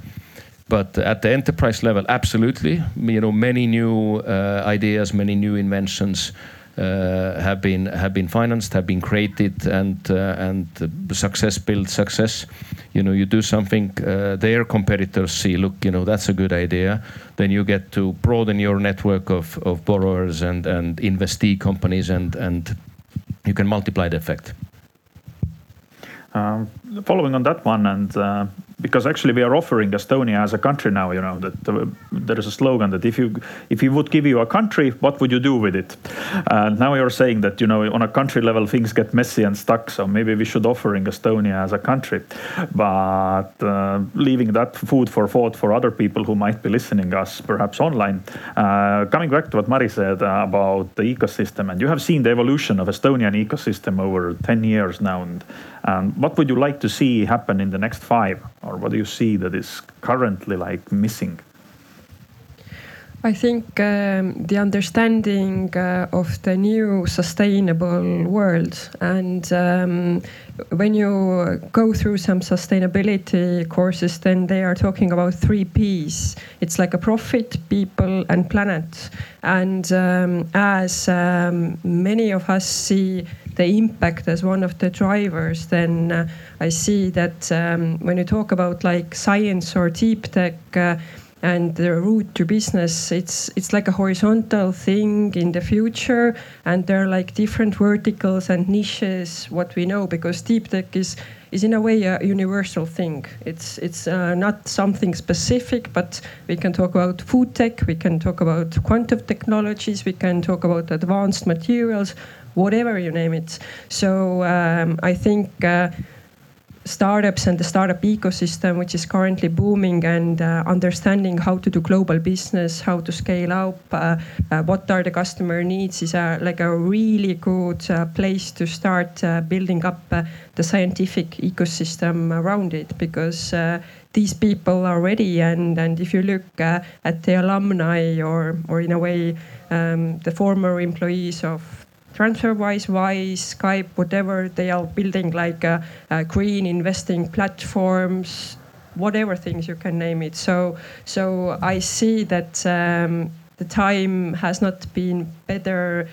But at the enterprise level, absolutely. You know, many new uh, ideas, many new inventions uh, have been have been financed, have been created, and uh, and success builds success. You know, you do something, uh, their competitors see, look, you know, that's a good idea. Then you get to broaden your network of, of borrowers and and investee companies, and and you can multiply the effect. Um, following on that one, and uh, because actually we are offering Estonia as a country now. You know that uh, there is a slogan that if you if you would give you a country, what would you do with it? And now you're saying that you know on a country level things get messy and stuck. So maybe we should offering Estonia as a country, but uh, leaving that food for thought for other people who might be listening us perhaps online. Uh, coming back to what Mari said uh, about the ecosystem, and you have seen the evolution of Estonian ecosystem over 10 years now, and and what would you like to see happen in the next five, or what do you see that is currently like missing? I think um, the understanding uh, of the new sustainable world, and um, when you go through some sustainability courses, then they are talking about three P's. It's like a profit, people, and planet. And um, as um, many of us see the impact as one of the drivers, then uh, I see that um, when you talk about like science or deep tech. Uh, and the route to business it's it's like a horizontal thing in the future and there are like different verticals and niches what we know because deep tech is is in a way a universal thing. It's it's uh, not something specific but we can talk about food tech we can talk about quantum technologies we can talk about advanced materials whatever you name it. So um, i think uh, startups and the startup ecosystem, which is currently booming, and uh, understanding how to do global business, how to scale up, uh, uh, what are the customer needs, is a, like a really good uh, place to start uh, building up uh, the scientific ecosystem around it because. these people are ready, and, and if you look at the alumni or, or in a way, um, the former employees of TransferWise, Wise, Skype, whatever, they are building like a, a green investing platforms, whatever things you can name it. So, so I see that um, the time has not been better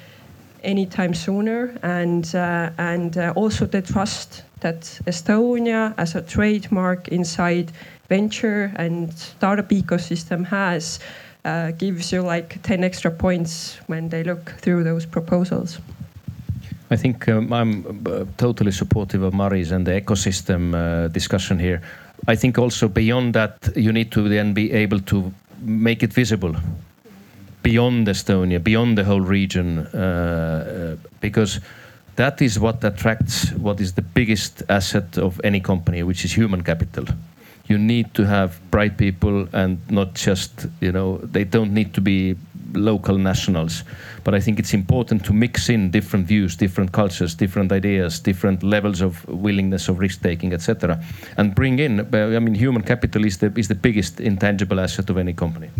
anytime sooner, and uh, and uh, also the trust that Estonia as a trademark inside venture and startup ecosystem has. Uh, gives you like 10 extra points when they look through those proposals. I think um, I'm uh, totally supportive of Maris and the ecosystem uh, discussion here. I think also beyond that, you need to then be able to make it visible beyond Estonia, beyond the whole region, uh, uh because that is what attracts what is the biggest asset of any company, which is human capital. You need to have bright people and not just, you know, they don't need to be local nationals. But I think it's important to mix in different views, different cultures, different ideas, different levels of willingness of risk taking, etc., and bring in. I mean, human capital is the is the biggest intangible asset of any company.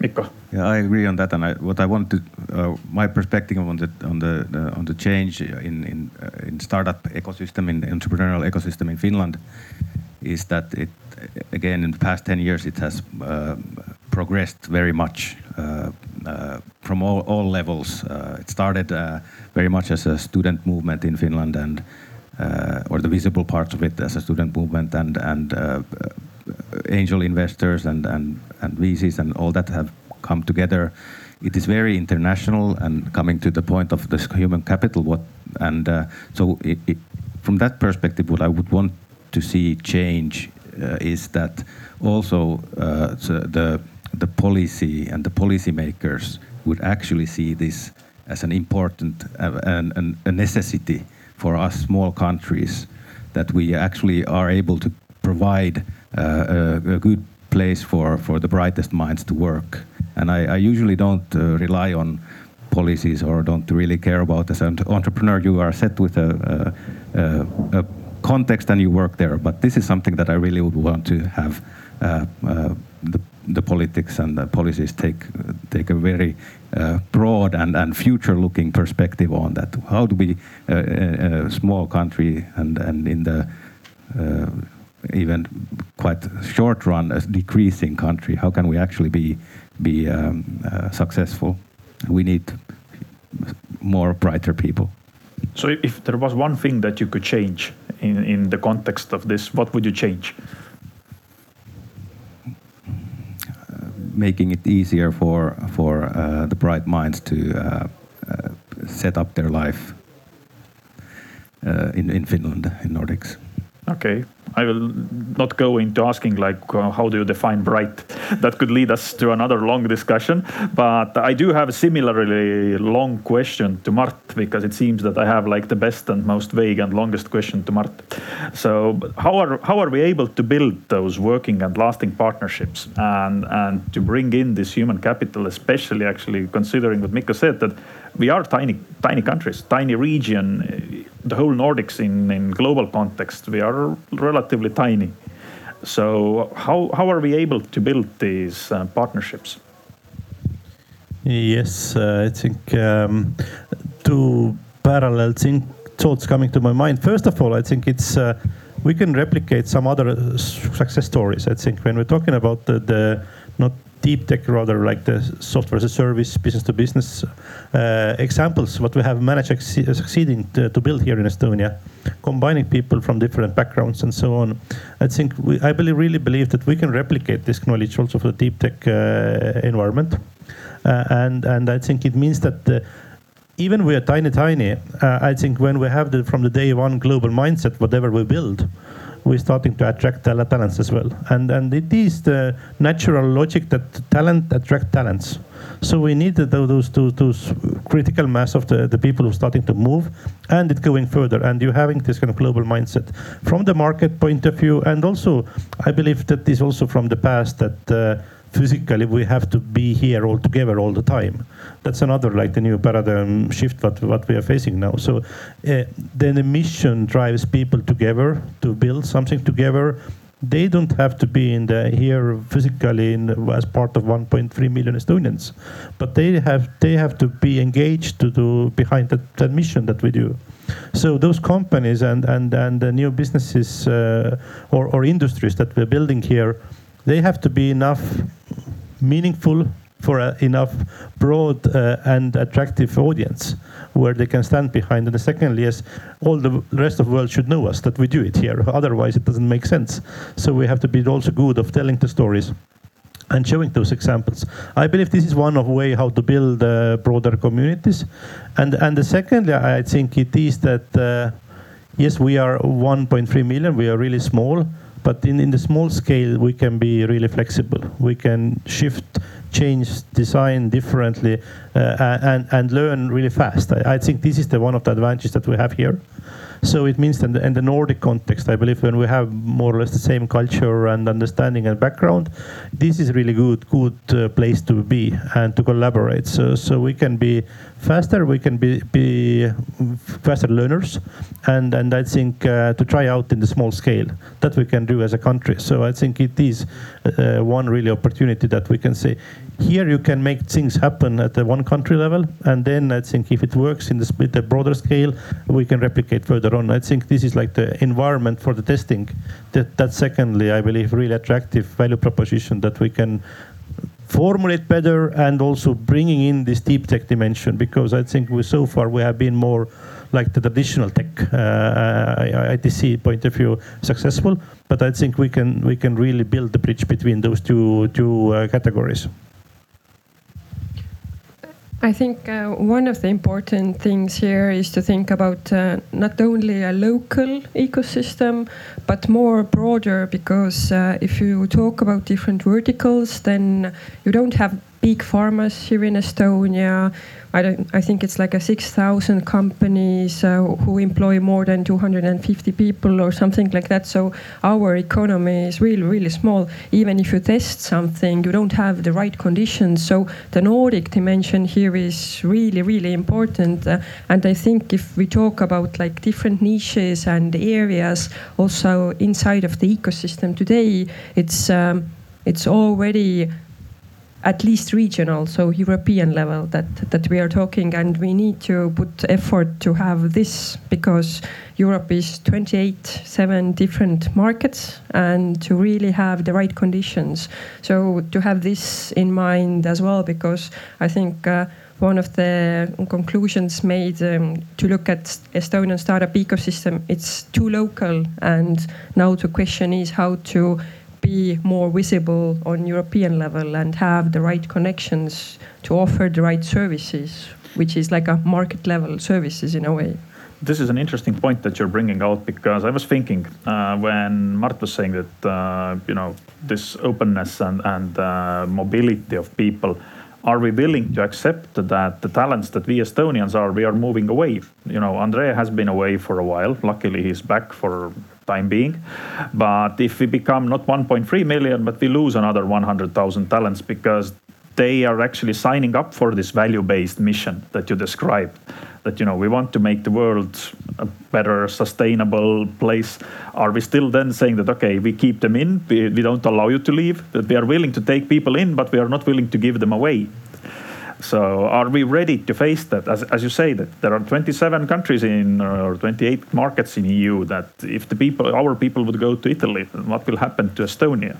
Mikko. Yeah, I agree on that, and I, what I want to, uh, my perspective on the on the uh, on the change in in uh, in startup ecosystem, in entrepreneurial ecosystem in Finland, is that it again in the past ten years it has uh, progressed very much uh, uh, from all, all levels. It started very much as a student movement in Finland and or the visible parts of it as a student movement and and angel investors and, and, and VCs and all that have come together. It is very international and coming to the point of this human capital. What and uh, so it, it, from that perspective, what I would want to see change uh, is that also uh, the the policy and the policymakers would actually see this as an important uh, and a necessity for us small countries that we actually are able to provide uh, a, a, good place for, for the brightest minds to work. And I, I usually don't uh, rely on policies or don't really care about as an entrepreneur. You are set with a, a, a context and you work there. But this is something that I really would want to have uh, uh, the the politics and the policies take take a very uh, broad and, and future-looking perspective on that. How do we, uh, uh a small country and and in the uh, even quite short run, a decreasing country, how can we actually be be um, uh, successful? We need more brighter people. So, if there was one thing that you could change in in the context of this, what would you change? making it easier for for uh, the bright minds to uh, uh, set up their life in in Finland in Nordics. Okay, I will not go into asking like uh, how do you define bright. [LAUGHS] that could lead us to another long discussion. But I do have a similarly long question to Mart because it seems that I have like the best and most vague and longest question to Mart. So how are how are we able to build those working and lasting partnerships and and to bring in this human capital, especially actually considering what Mikko said that we are tiny tiny countries, tiny region the whole Nordics in, in global context, we are relatively tiny. So how, how are we able to build these uh, partnerships? Yes, uh, I think um, two parallel think, thoughts coming to my mind. First of all, I think it's uh, we can replicate some other success stories. I think when we're talking about the, the not deep tech, rather like the software as a service, business to business uh, examples, what we have managed succeeding to, to, build here in Estonia, combining people from different backgrounds and so on. I think we, I believe, really believe that we can replicate this knowledge also for the deep tech uh, environment. Uh, and, and I think it means that uh, even we are tiny, tiny, uh, I think when we have the, from the day one global mindset, whatever we build, we're starting to attract talents as well. And, and it is the natural logic that talent attract talents. So we need those, those, those critical mass of the, the people who are starting to move and it going further. And you're having this kind of global mindset from the market point of view. And also, I believe that is also from the past that uh, physically we have to be here all together all the time. That's another like the new paradigm shift what what we are facing now. So uh, then the mission drives people together to build something together. They don't have to be in the here physically in, as part of 1.3 million Estonians, but they have they have to be engaged to do behind that, that mission that we do. So those companies and and and the new businesses uh, or or industries that we're building here they have to be enough meaningful for enough broad uh, and attractive audience where they can stand behind. And secondly, yes, all the rest of the world should know us that we do it here. Otherwise, it doesn't make sense. So we have to be also good of telling the stories and showing those examples. I believe this is one of way how to build uh, broader communities. And and the secondly, I think it is that uh, yes, we are 1.3 million. We are really small but in, in the small scale, we can be really flexible. We can shift, change, design differently, uh, and, and learn really fast. I, I, think this is the one of the advantages that we have here. So it means that in the Nordic context, I believe when we have more or less the same culture and understanding and background, this is really good, good uh, place to be and to collaborate. So, so we can be faster, we can be, be faster learners, and, and I think uh, to try out in the small scale that we can do as a country. So I think it is uh, one really opportunity that we can say, here you can make things happen at the one country level, and then I think if it works in the, the broader scale, we can replicate further on. I think this is like the environment for the testing. That, that secondly, I believe, really attractive value proposition that we can formulate better and also bringing in this deep tech dimension because I think we so far we have been more like the traditional tech uh, ITC point of view successful, but I think we can we can really build the bridge between those two two uh, categories. I think uh, one of the important things here is to think about uh, not only a local ecosystem, but more broader, because uh, if you talk about different verticals, then you don't have big farmers here in Estonia. I don't. I think it's like a six thousand companies uh, who employ more than two hundred and fifty people or something like that. So our economy is really really small. Even if you test something, you don't have the right conditions. So the Nordic dimension here is really really important. Uh, and I think if we talk about like different niches and areas also inside of the ecosystem today, it's um, it's already at least regional, so European level that, that we are talking, and we need to put effort to have this because Europe is 28, seven different markets, and to really have the right conditions. So to have this in mind as well, because I think. Uh, one of the conclusions made um, to look at Estonian startup ecosystem, it's too local, and now the question is how to be more visible on European level and have the right connections to offer the right services, which is like a market level services in a way. This is an interesting point that you're bringing out because I was thinking uh, when Mart was saying that uh, you know this openness and and uh, mobility of people are we willing to accept that the talents that we Estonians are, we are moving away? You know, Andre has been away for a while. Luckily, he's back for time being. But if we become not 1.3 million, but we lose another 100,000 talents because they are actually signing up for this value-based mission that you described that you know we want to make the world a better sustainable place are we still then saying that okay we keep them in we, we don't allow you to leave that we are willing to take people in but we are not willing to give them away So are we ready to face that? As, as you say, that there are 27 countries in or 28 markets in EU. That if the people, our people, would go to Italy, what will happen to Estonia?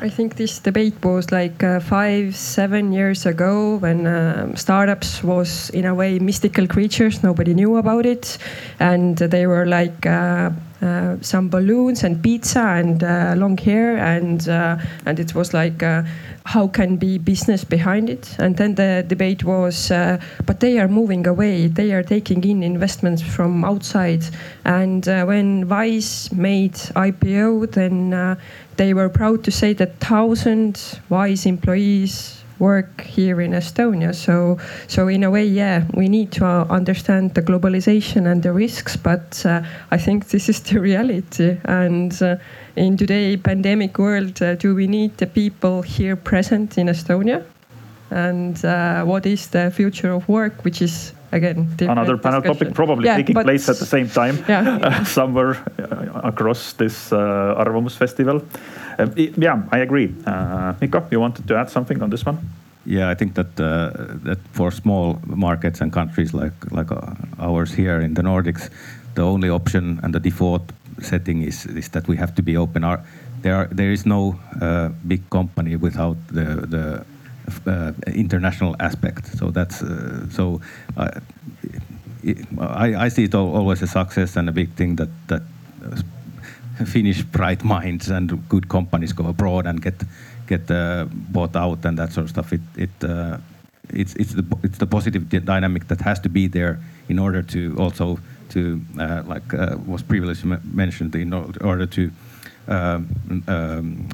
I think this debate was like uh, five, seven years ago when um, startups was in a way mystical creatures. Nobody knew about it, and they were like uh, uh, some balloons and pizza and uh, long hair, and uh, and it was like uh, how can be business behind it. And then the debate was, but they are moving away. They are taking in investments from outside. And when Wise made IPO, then they were proud to say that thousand wise employees work here in Estonia. So, so in a way, yeah, we need to uh, understand the globalization and the risks, but uh, I think this is the [LAUGHS] reality. And uh, in today pandemic world, uh, do we need the people here present in Estonia? And uh, what is the future of work, which is again another panel discussion. topic probably yeah, taking place at the same time [LAUGHS] yeah. [LAUGHS] uh, somewhere uh, across this uh, Arvamus festival. Uh, yeah, I agree. Uh, Mikko, you wanted to add something on this one? Yeah, I think that uh, that for small markets and countries like like ours here in the Nordics, the only option and the default setting is is that we have to be open. Our, there are, there is no big company without the the uh, international aspect. So that's uh, so. Uh, I, I see it always a success and a big thing that that Finnish bright minds and good companies go abroad and get get uh, bought out and that sort of stuff. It it uh, it's it's the it's the positive dynamic that has to be there in order to also to uh, like was previously mentioned in order to um, um,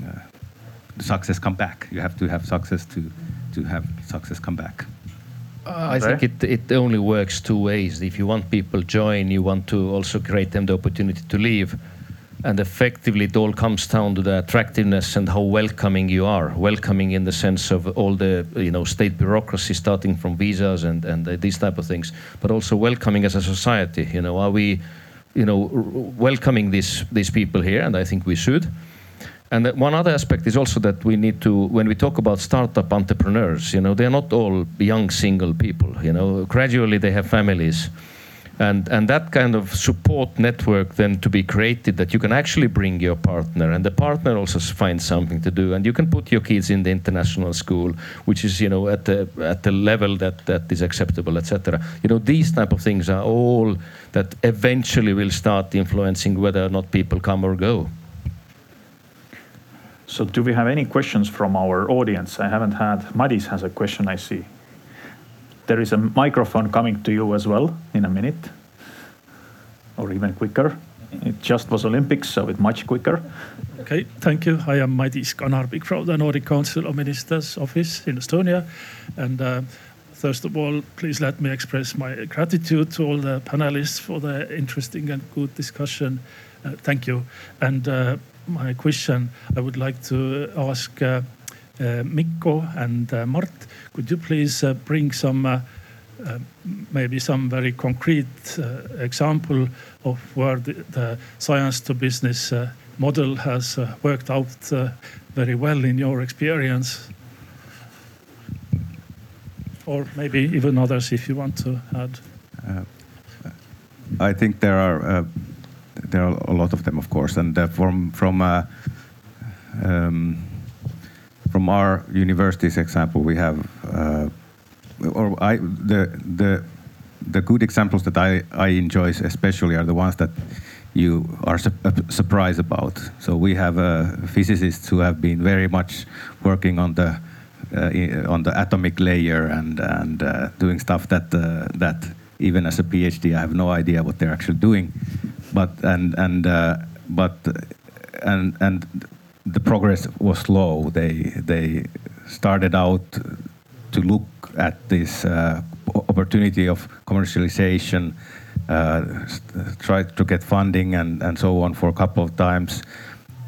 success come back. You have to have success to to have success come back. Uh, I think it, it only works two ways. If you want people join, you want to also create them the opportunity to leave. And effectively, it all comes down to the attractiveness and how welcoming you are. Welcoming in the sense of all the you know state bureaucracy, starting from visas and and uh, these type of things, but also welcoming as a society. You know, are we, you know, welcoming these these people here? And I think we should. And one other aspect is also that we need to, when we talk about startup entrepreneurs, you know, they're not all young single people. You know, gradually they have families, and and that kind of support network then to be created that you can actually bring your partner, and the partner also finds something to do, and you can put your kids in the international school, which is you know at the at the level that that is acceptable, etc. You know, these type of things are all that eventually will start influencing whether or not people come or go. So do we have any questions from our audience? I haven't had. Madis has a question, I see. There is a microphone coming to you as well in a minute, or even quicker. It just was Olympics, so it's much quicker. Okay, thank you. I am Madis Kanarbik from the Nordic Council of Ministers office in Estonia. And uh, first of all, please let me express my gratitude to all the panelists for the interesting and good discussion. Uh, thank you. And uh, my question, I would like to ask uh, uh, Mikko and uh, Mart, could you please uh, bring some, uh, uh, maybe some very concrete uh, example of where the, science to business uh, model has uh, worked out very well in your experience? Or maybe even others if you want to add. I think there are there are a lot of them, of course, and from um, from uh, our university's example, we have, uh, or I the the the good examples that I I enjoy especially are the ones that you are su surprised about. So we have uh, physicists who have been very much working on the uh, on the atomic layer and and uh, doing stuff that that even as a PhD I have no idea what they're actually doing but and and uh, but and and the progress was slow. They they started out to look at this uh, opportunity of commercialization, uh, tried to get funding and, and so on for a couple of times,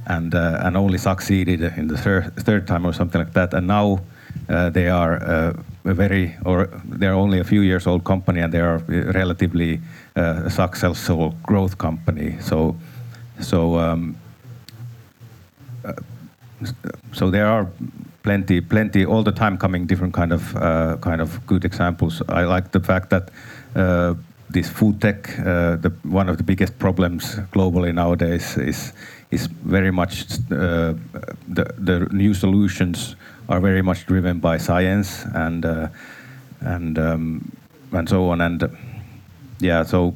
and uh, and only succeeded in the third third time or something like that. And now uh, they are uh, a very or they're only a few years old company and they are relatively uh, successful growth company. So so um, so there are plenty, plenty all the time coming different kind of uh, kind of good examples. I like the fact that uh, this food tech, uh, the one of the biggest problems globally nowadays is is very much uh, the the new solutions are very much driven by science and uh, and um, and so on and yeah so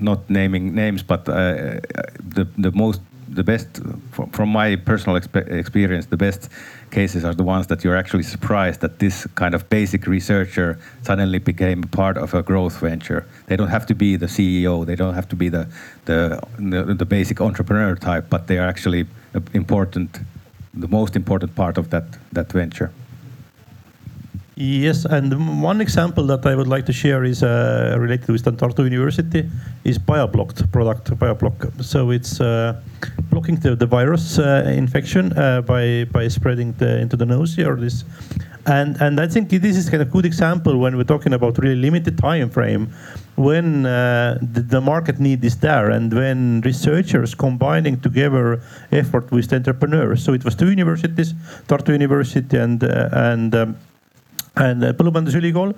not naming names but uh, the the most the best from my personal experience the best cases are the ones that you're actually surprised that this kind of basic researcher suddenly became part of a growth venture. They don't have to be the ceo they don't have to be the the the, the basic entrepreneur type but they are actually important the most important part of that that venture Yes, and one example that I would like to share is uh, related with Tartu University is BioBlocked product, BioBlock. So it's uh, blocking the, the virus uh, infection uh, by by spreading the, into the nose or this. And and I think this is kind of good example when we're talking about really limited time frame, when uh, the, the, market need is there, and when researchers combining together effort with entrepreneurs. So it was two universities, Tartu University and uh, and um, and uh, Põllumajandusülikool,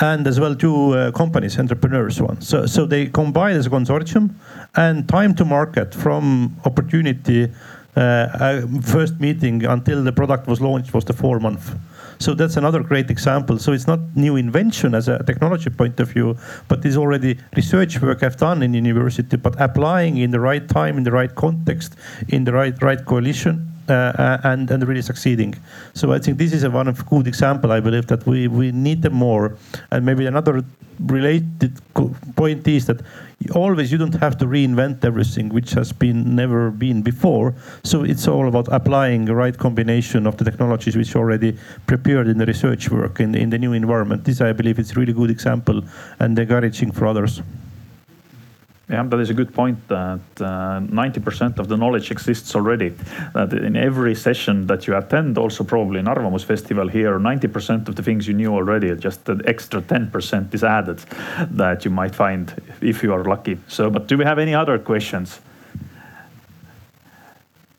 and as well two uh, companies, entrepreneurs one. So, so they combine as a consortium, and time to market from opportunity uh, uh, first meeting until the product was launched was the four month. So that's another great example. So it's not new invention as a technology point of view, but it's already research work I've done in university, but applying in the right time, in the right context, in the right right coalition uh, uh, and and really succeeding. So I think this is a one of good example. I believe that we we need them more. And maybe another related point is that always you don't have to reinvent everything which has been never been before. So it's all about applying the right combination of the technologies which already prepared in the research work in in the new environment. This I believe is really good example and encouraging for others. Yeah, that is a good point that 90% uh, of the knowledge exists already. That in every session that you attend, also probably in Arvamus Festival here, 90% of the things you knew already, just the extra 10% is added that you might find if you are lucky. So, but do we have any other questions?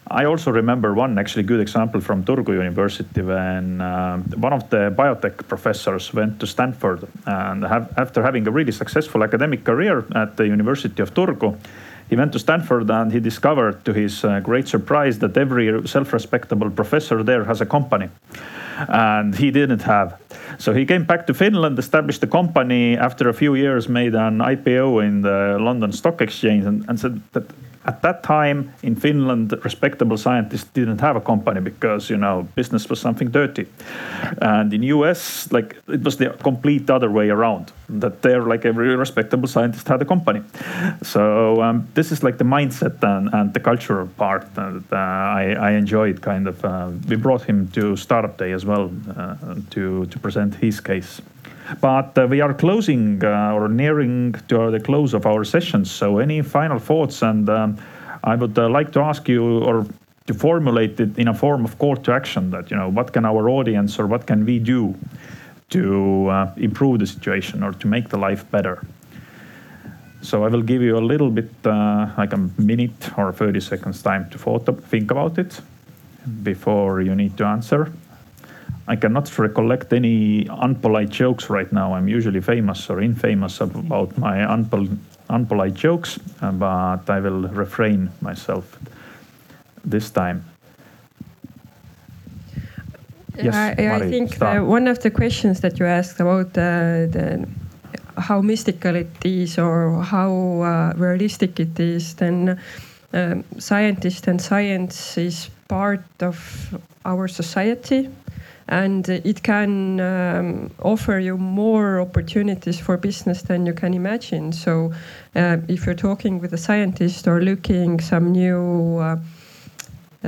I also remember one actually good example from Turku University when uh, one of the biotech professors went to Stanford and have, after having a really successful academic career at the University of Turku, he went to Stanford and he discovered to his uh, great surprise that every self-respectable professor there has a company and he didn't have. So he came back to Finland, established a company. After a few years, made an IPO in the London Stock Exchange, and, and said that at that time in Finland, respectable scientists didn't have a company because you know business was something dirty, and in US, like it was the complete other way around. That there, like every respectable scientist had a company. So um, this is like the mindset and, and the cultural part that uh, I, I, enjoyed. Kind of, uh, we brought him to Startup Day as well uh, to to present his case. But uh, we are closing uh, or nearing to the close of our sessions. So, any final thoughts? And um, I would uh, like to ask you or to formulate it in a form of call to action that, you know, what can our audience or what can we do to improve the situation or to make the life better? So I will give you a little bit, uh, like a minute or 30 seconds time to think about it before you need to answer. I cannot recollect any unpolite jokes right now. I'm usually famous or infamous about my unpol- unpolite jokes, uh, but I will refrain myself this time. Yes, I, I think the, one of the questions that you asked about uh, the, how mystical it is or how uh, realistic it is, then um, scientist and science is part of our society and it can um, offer you more opportunities for business than you can imagine. So, uh, if you're talking with a scientist or looking some new uh, uh,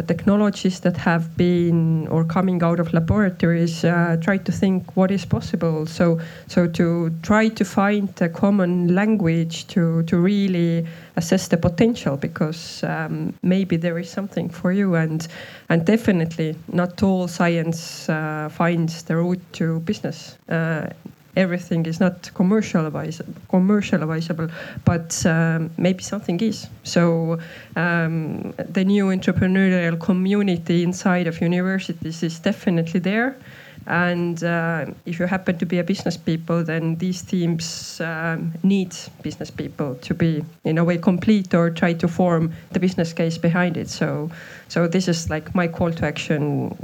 technologies that have been or coming out of laboratories, uh, try to think what is possible. So, so to try to find a common language to to really assess the potential because um, maybe there is something for you and and definitely not all science uh, finds the route to business. Uh, everything is not commercializable, commercializable but um, maybe something is. So um, the new entrepreneurial community inside of universities is definitely there. And uh, if you happen to be a business people, then these teams um, need business people to be in a way complete or try to form the business case behind it. So, so this is like my call to action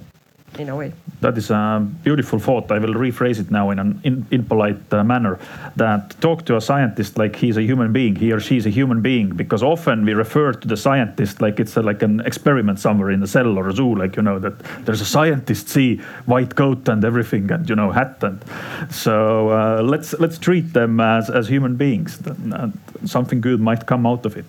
in a way. That is a beautiful thought. I will rephrase it now in an in, impolite uh, manner. That talk to a scientist like he's a human being, he or she is a human being, because often we refer to the scientist like it's a, like an experiment somewhere in the cell or a zoo, like you know that there's a scientist, see white coat and everything, and you know hat and so uh, let's let's treat them as as human beings. Uh, something good might come out of it.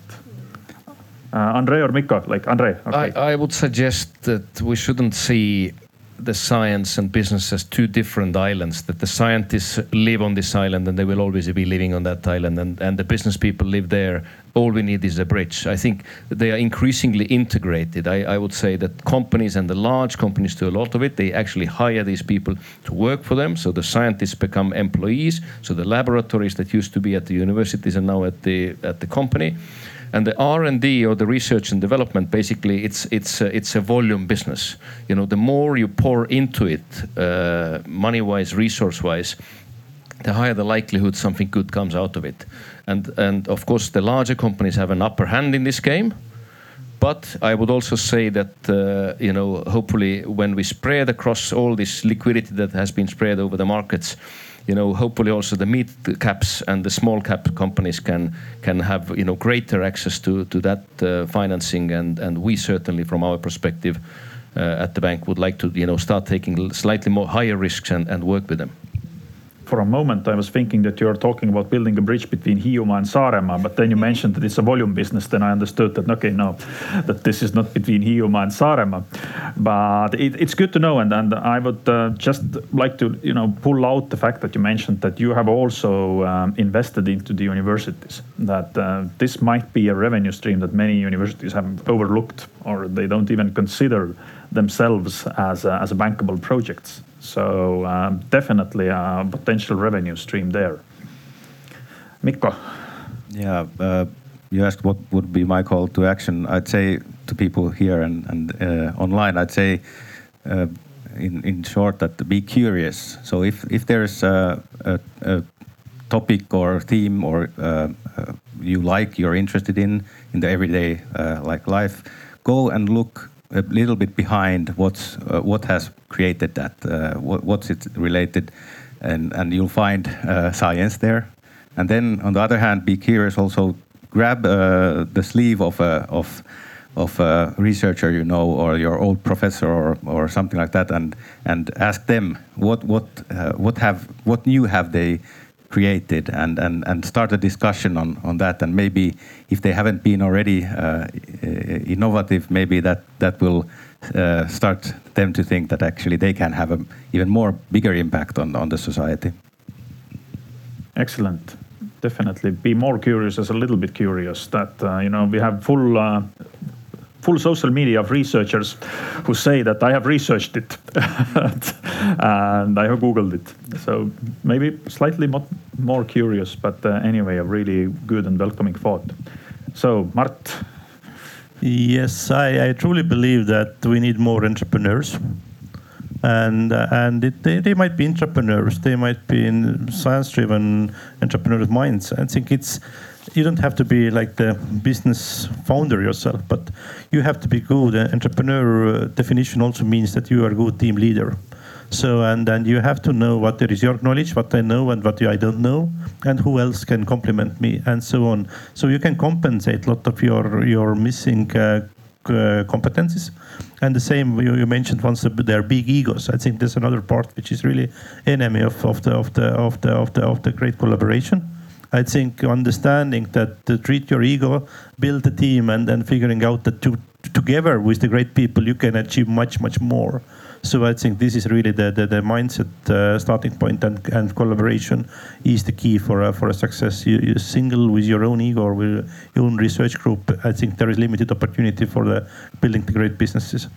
Uh, Andre or Mikko, like Andre. Okay. I, I would suggest that we shouldn't see the science and business as two different islands that the scientists live on this island and they will always be living on that island and, and the business people live there. All we need is a bridge. I think they are increasingly integrated. I, I would say that companies and the large companies do a lot of it. They actually hire these people to work for them. So the scientists become employees. So the laboratories that used to be at the universities are now at the at the company and the R&D or the research and development, basically, it's it's uh, it's a volume business. You know, the more you pour into it, uh, money-wise, resource-wise, the higher the likelihood something good comes out of it. And and of course, the larger companies have an upper hand in this game. But I would also say that uh, you know, hopefully, when we spread across all this liquidity that has been spread over the markets you know, hopefully also the mid caps and the small cap companies can can have you know greater access to to that uh, financing, and and we certainly, from our perspective uh, at the bank, would like to you know start taking slightly more higher risks and and work with them for a moment, I was thinking that you're talking about building a bridge between Hiiumaa and Saaremaa, but then you mentioned that it's a volume business. Then I understood that, okay, no, that this is not between Hiiumaa and Saaremaa. But it, it's good to know. And, and I would uh, just like to, you know, pull out the fact that you mentioned that you have also um, invested into the universities, that uh, this might be a revenue stream that many universities have overlooked or they don't even consider themselves as, as bankable projects. So um, definitely a potential revenue stream there. Mikko. Yeah, uh, you asked what would be my call to action. I'd say to people here and, and uh, online, I'd say uh, in, in short that be curious. So if, if there's a, a, a topic or theme or uh, uh, you like, you're interested in, in the everyday uh, like life, go and look a little bit behind what's uh, what has created that, uh, what, what's it related, and and you'll find uh, science there. And then on the other hand, be curious. Also, grab uh, the sleeve of a of of a researcher you know or your old professor or, or something like that and and ask them what what uh, what have what new have they created and, and, and start a discussion on, on that. And maybe if they haven't been already uh, innovative, maybe that, that will uh, start them to think that actually they can have an even more bigger impact on, on the society. Excellent definitely be more curious as a little bit curious that uh, you know we have full uh, full social media of researchers who say that I have researched it [LAUGHS] and I have Googled it. So maybe slightly more, curious, but uh, anyway, a really good and welcoming thought. So, Mart. Yes, I, I truly believe that we need more entrepreneurs and uh, and it, they, they might be entrepreneurs they might be in science driven entrepreneurs minds i think it's you don't have to be like the business founder yourself, but you have to be good. entrepreneur uh, definition also means that you are a good team leader. So and then you have to know what there is your knowledge, what I know and what I don't know, and who else can complement me, and so on. So you can compensate a lot of your your missing uh, uh, competencies. And the same you, you mentioned once the, their big egos. I think there's another part which is really enemy of, of the of the of the of the of the great collaboration. I think understanding that to treat your ego, build a team, and then figuring out that to, together with the great people you can achieve much much more. So I think this is really the the, the mindset uh, starting point and, and collaboration is the key for uh, for a success. You, you single with your own ego or with your own research group. I think there is limited opportunity for the building the great businesses.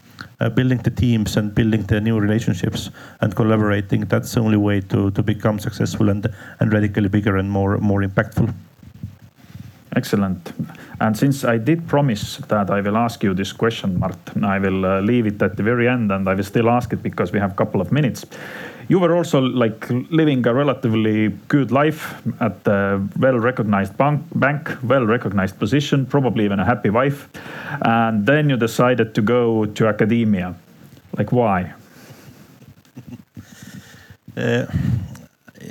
Uh, building the teams and building the new relationships and collaborating that's the only way to, to become successful and and radically bigger and more more impactful Excellent. And since I did promise that I will ask you this question, Mart, I will uh, leave it at the very end and I will still ask it because we have a couple of minutes. You were also like living a relatively good life at a well recognized bank, bank well recognized position, probably even a happy wife. And then you decided to go to academia. Like, why? [LAUGHS] Uh,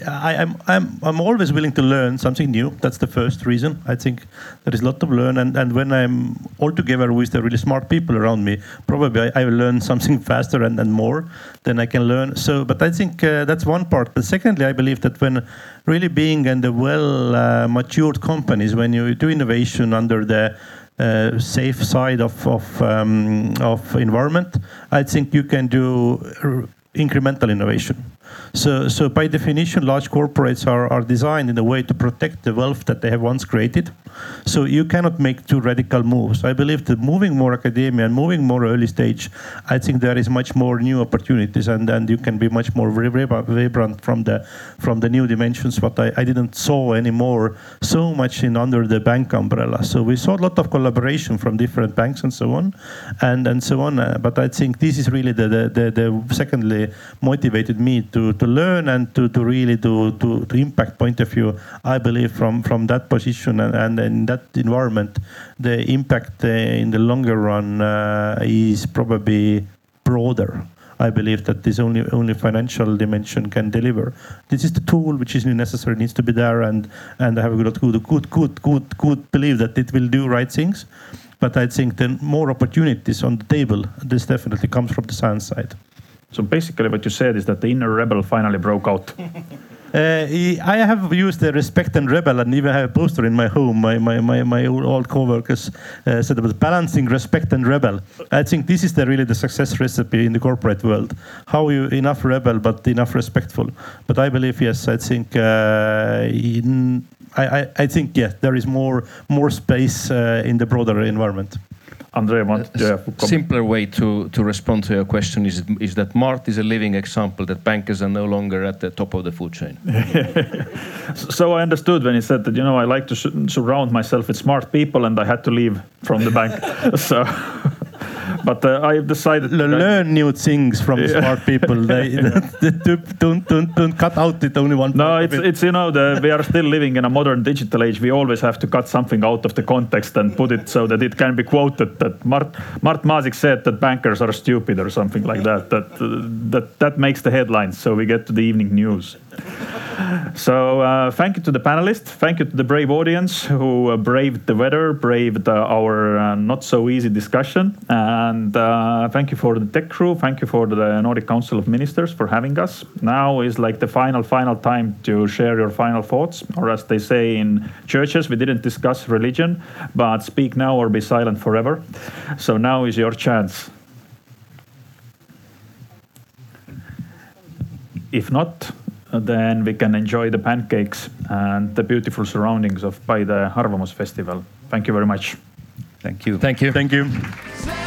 I, am I'm, I'm I'm always willing to learn something new. That's the first reason. I think there is a lot to learn, and, and when I'm all together with the really smart people around me, probably I, I will learn something [LAUGHS] faster and, and more than I can learn. So, but I think uh, that's one part. But secondly, I believe that when really being in the well uh, matured companies, when you do innovation under the uh, safe side of of, um, of environment, I think you can do incremental innovation. So, so by definition, large corporates are, are designed in a way to protect the wealth that they have once created. So you cannot make too radical moves. I believe that moving more academia and moving more early stage, I think there is much more new opportunities, and, and you can be much more vibrant from the from the new dimensions. What I, I didn't saw anymore so much in under the bank umbrella. So we saw a lot of collaboration from different banks and so on, and and so on. Uh, but I think this is really the the, the, the secondly motivated me to to learn and to, to really to, to, to impact point of view. I believe from from that position and, and in that environment, the impact uh, in the longer run uh, is probably broader. I believe that this only only financial dimension can deliver. This is the tool which is necessary, needs to be there, and and I have a good good good good good believe that it will do right things. But I think the more opportunities on the table, this definitely comes from the science side. So basically, what you said is that the inner rebel finally broke out. [LAUGHS] Uh, I have used the respect and rebel, and even have a poster in my home. My my my, my old co-workers uh, said about balancing respect and rebel. I think this is the really the success recipe in the corporate world. How you enough rebel but enough respectful. But I believe yes, I think uh, in, I, I, think yes, there is more more space uh, in the broader environment. Andre, want a simpler way to, to respond to your question is, is that Mart is a living example that bankers are no longer at the top of the food chain. [LAUGHS] so I understood when he said that, you know, I like to surround myself with smart people and I had to leave from the bank. [LAUGHS] so but uh, I decided to learn new things from yeah. smart people. they, [LAUGHS] don't don't don't cut out it only one. No, it's it. it's you know the, we are still living in a modern digital age. We always have to cut something out of the context and put it so that it can be quoted. That Mart Mart Maasik said that bankers are stupid or something like that. That uh, that that makes the headlines. So we get to the evening news. So uh, thank you to the panelists. Thank you to the brave audience who uh, braved the weather, braved uh, our uh, not so easy discussion. And uh, thank you for the tech crew. Thank you for the Nordic Council of Ministers for having us. Now is like the final, final time to share your final thoughts. Or as they say in churches, we didn't discuss religion, but speak now or be silent forever. So now is your chance. If not, then we can enjoy the pancakes and the beautiful surroundings of by the Arvamus Festival. Thank you very much. Thank you. Thank you. Thank you.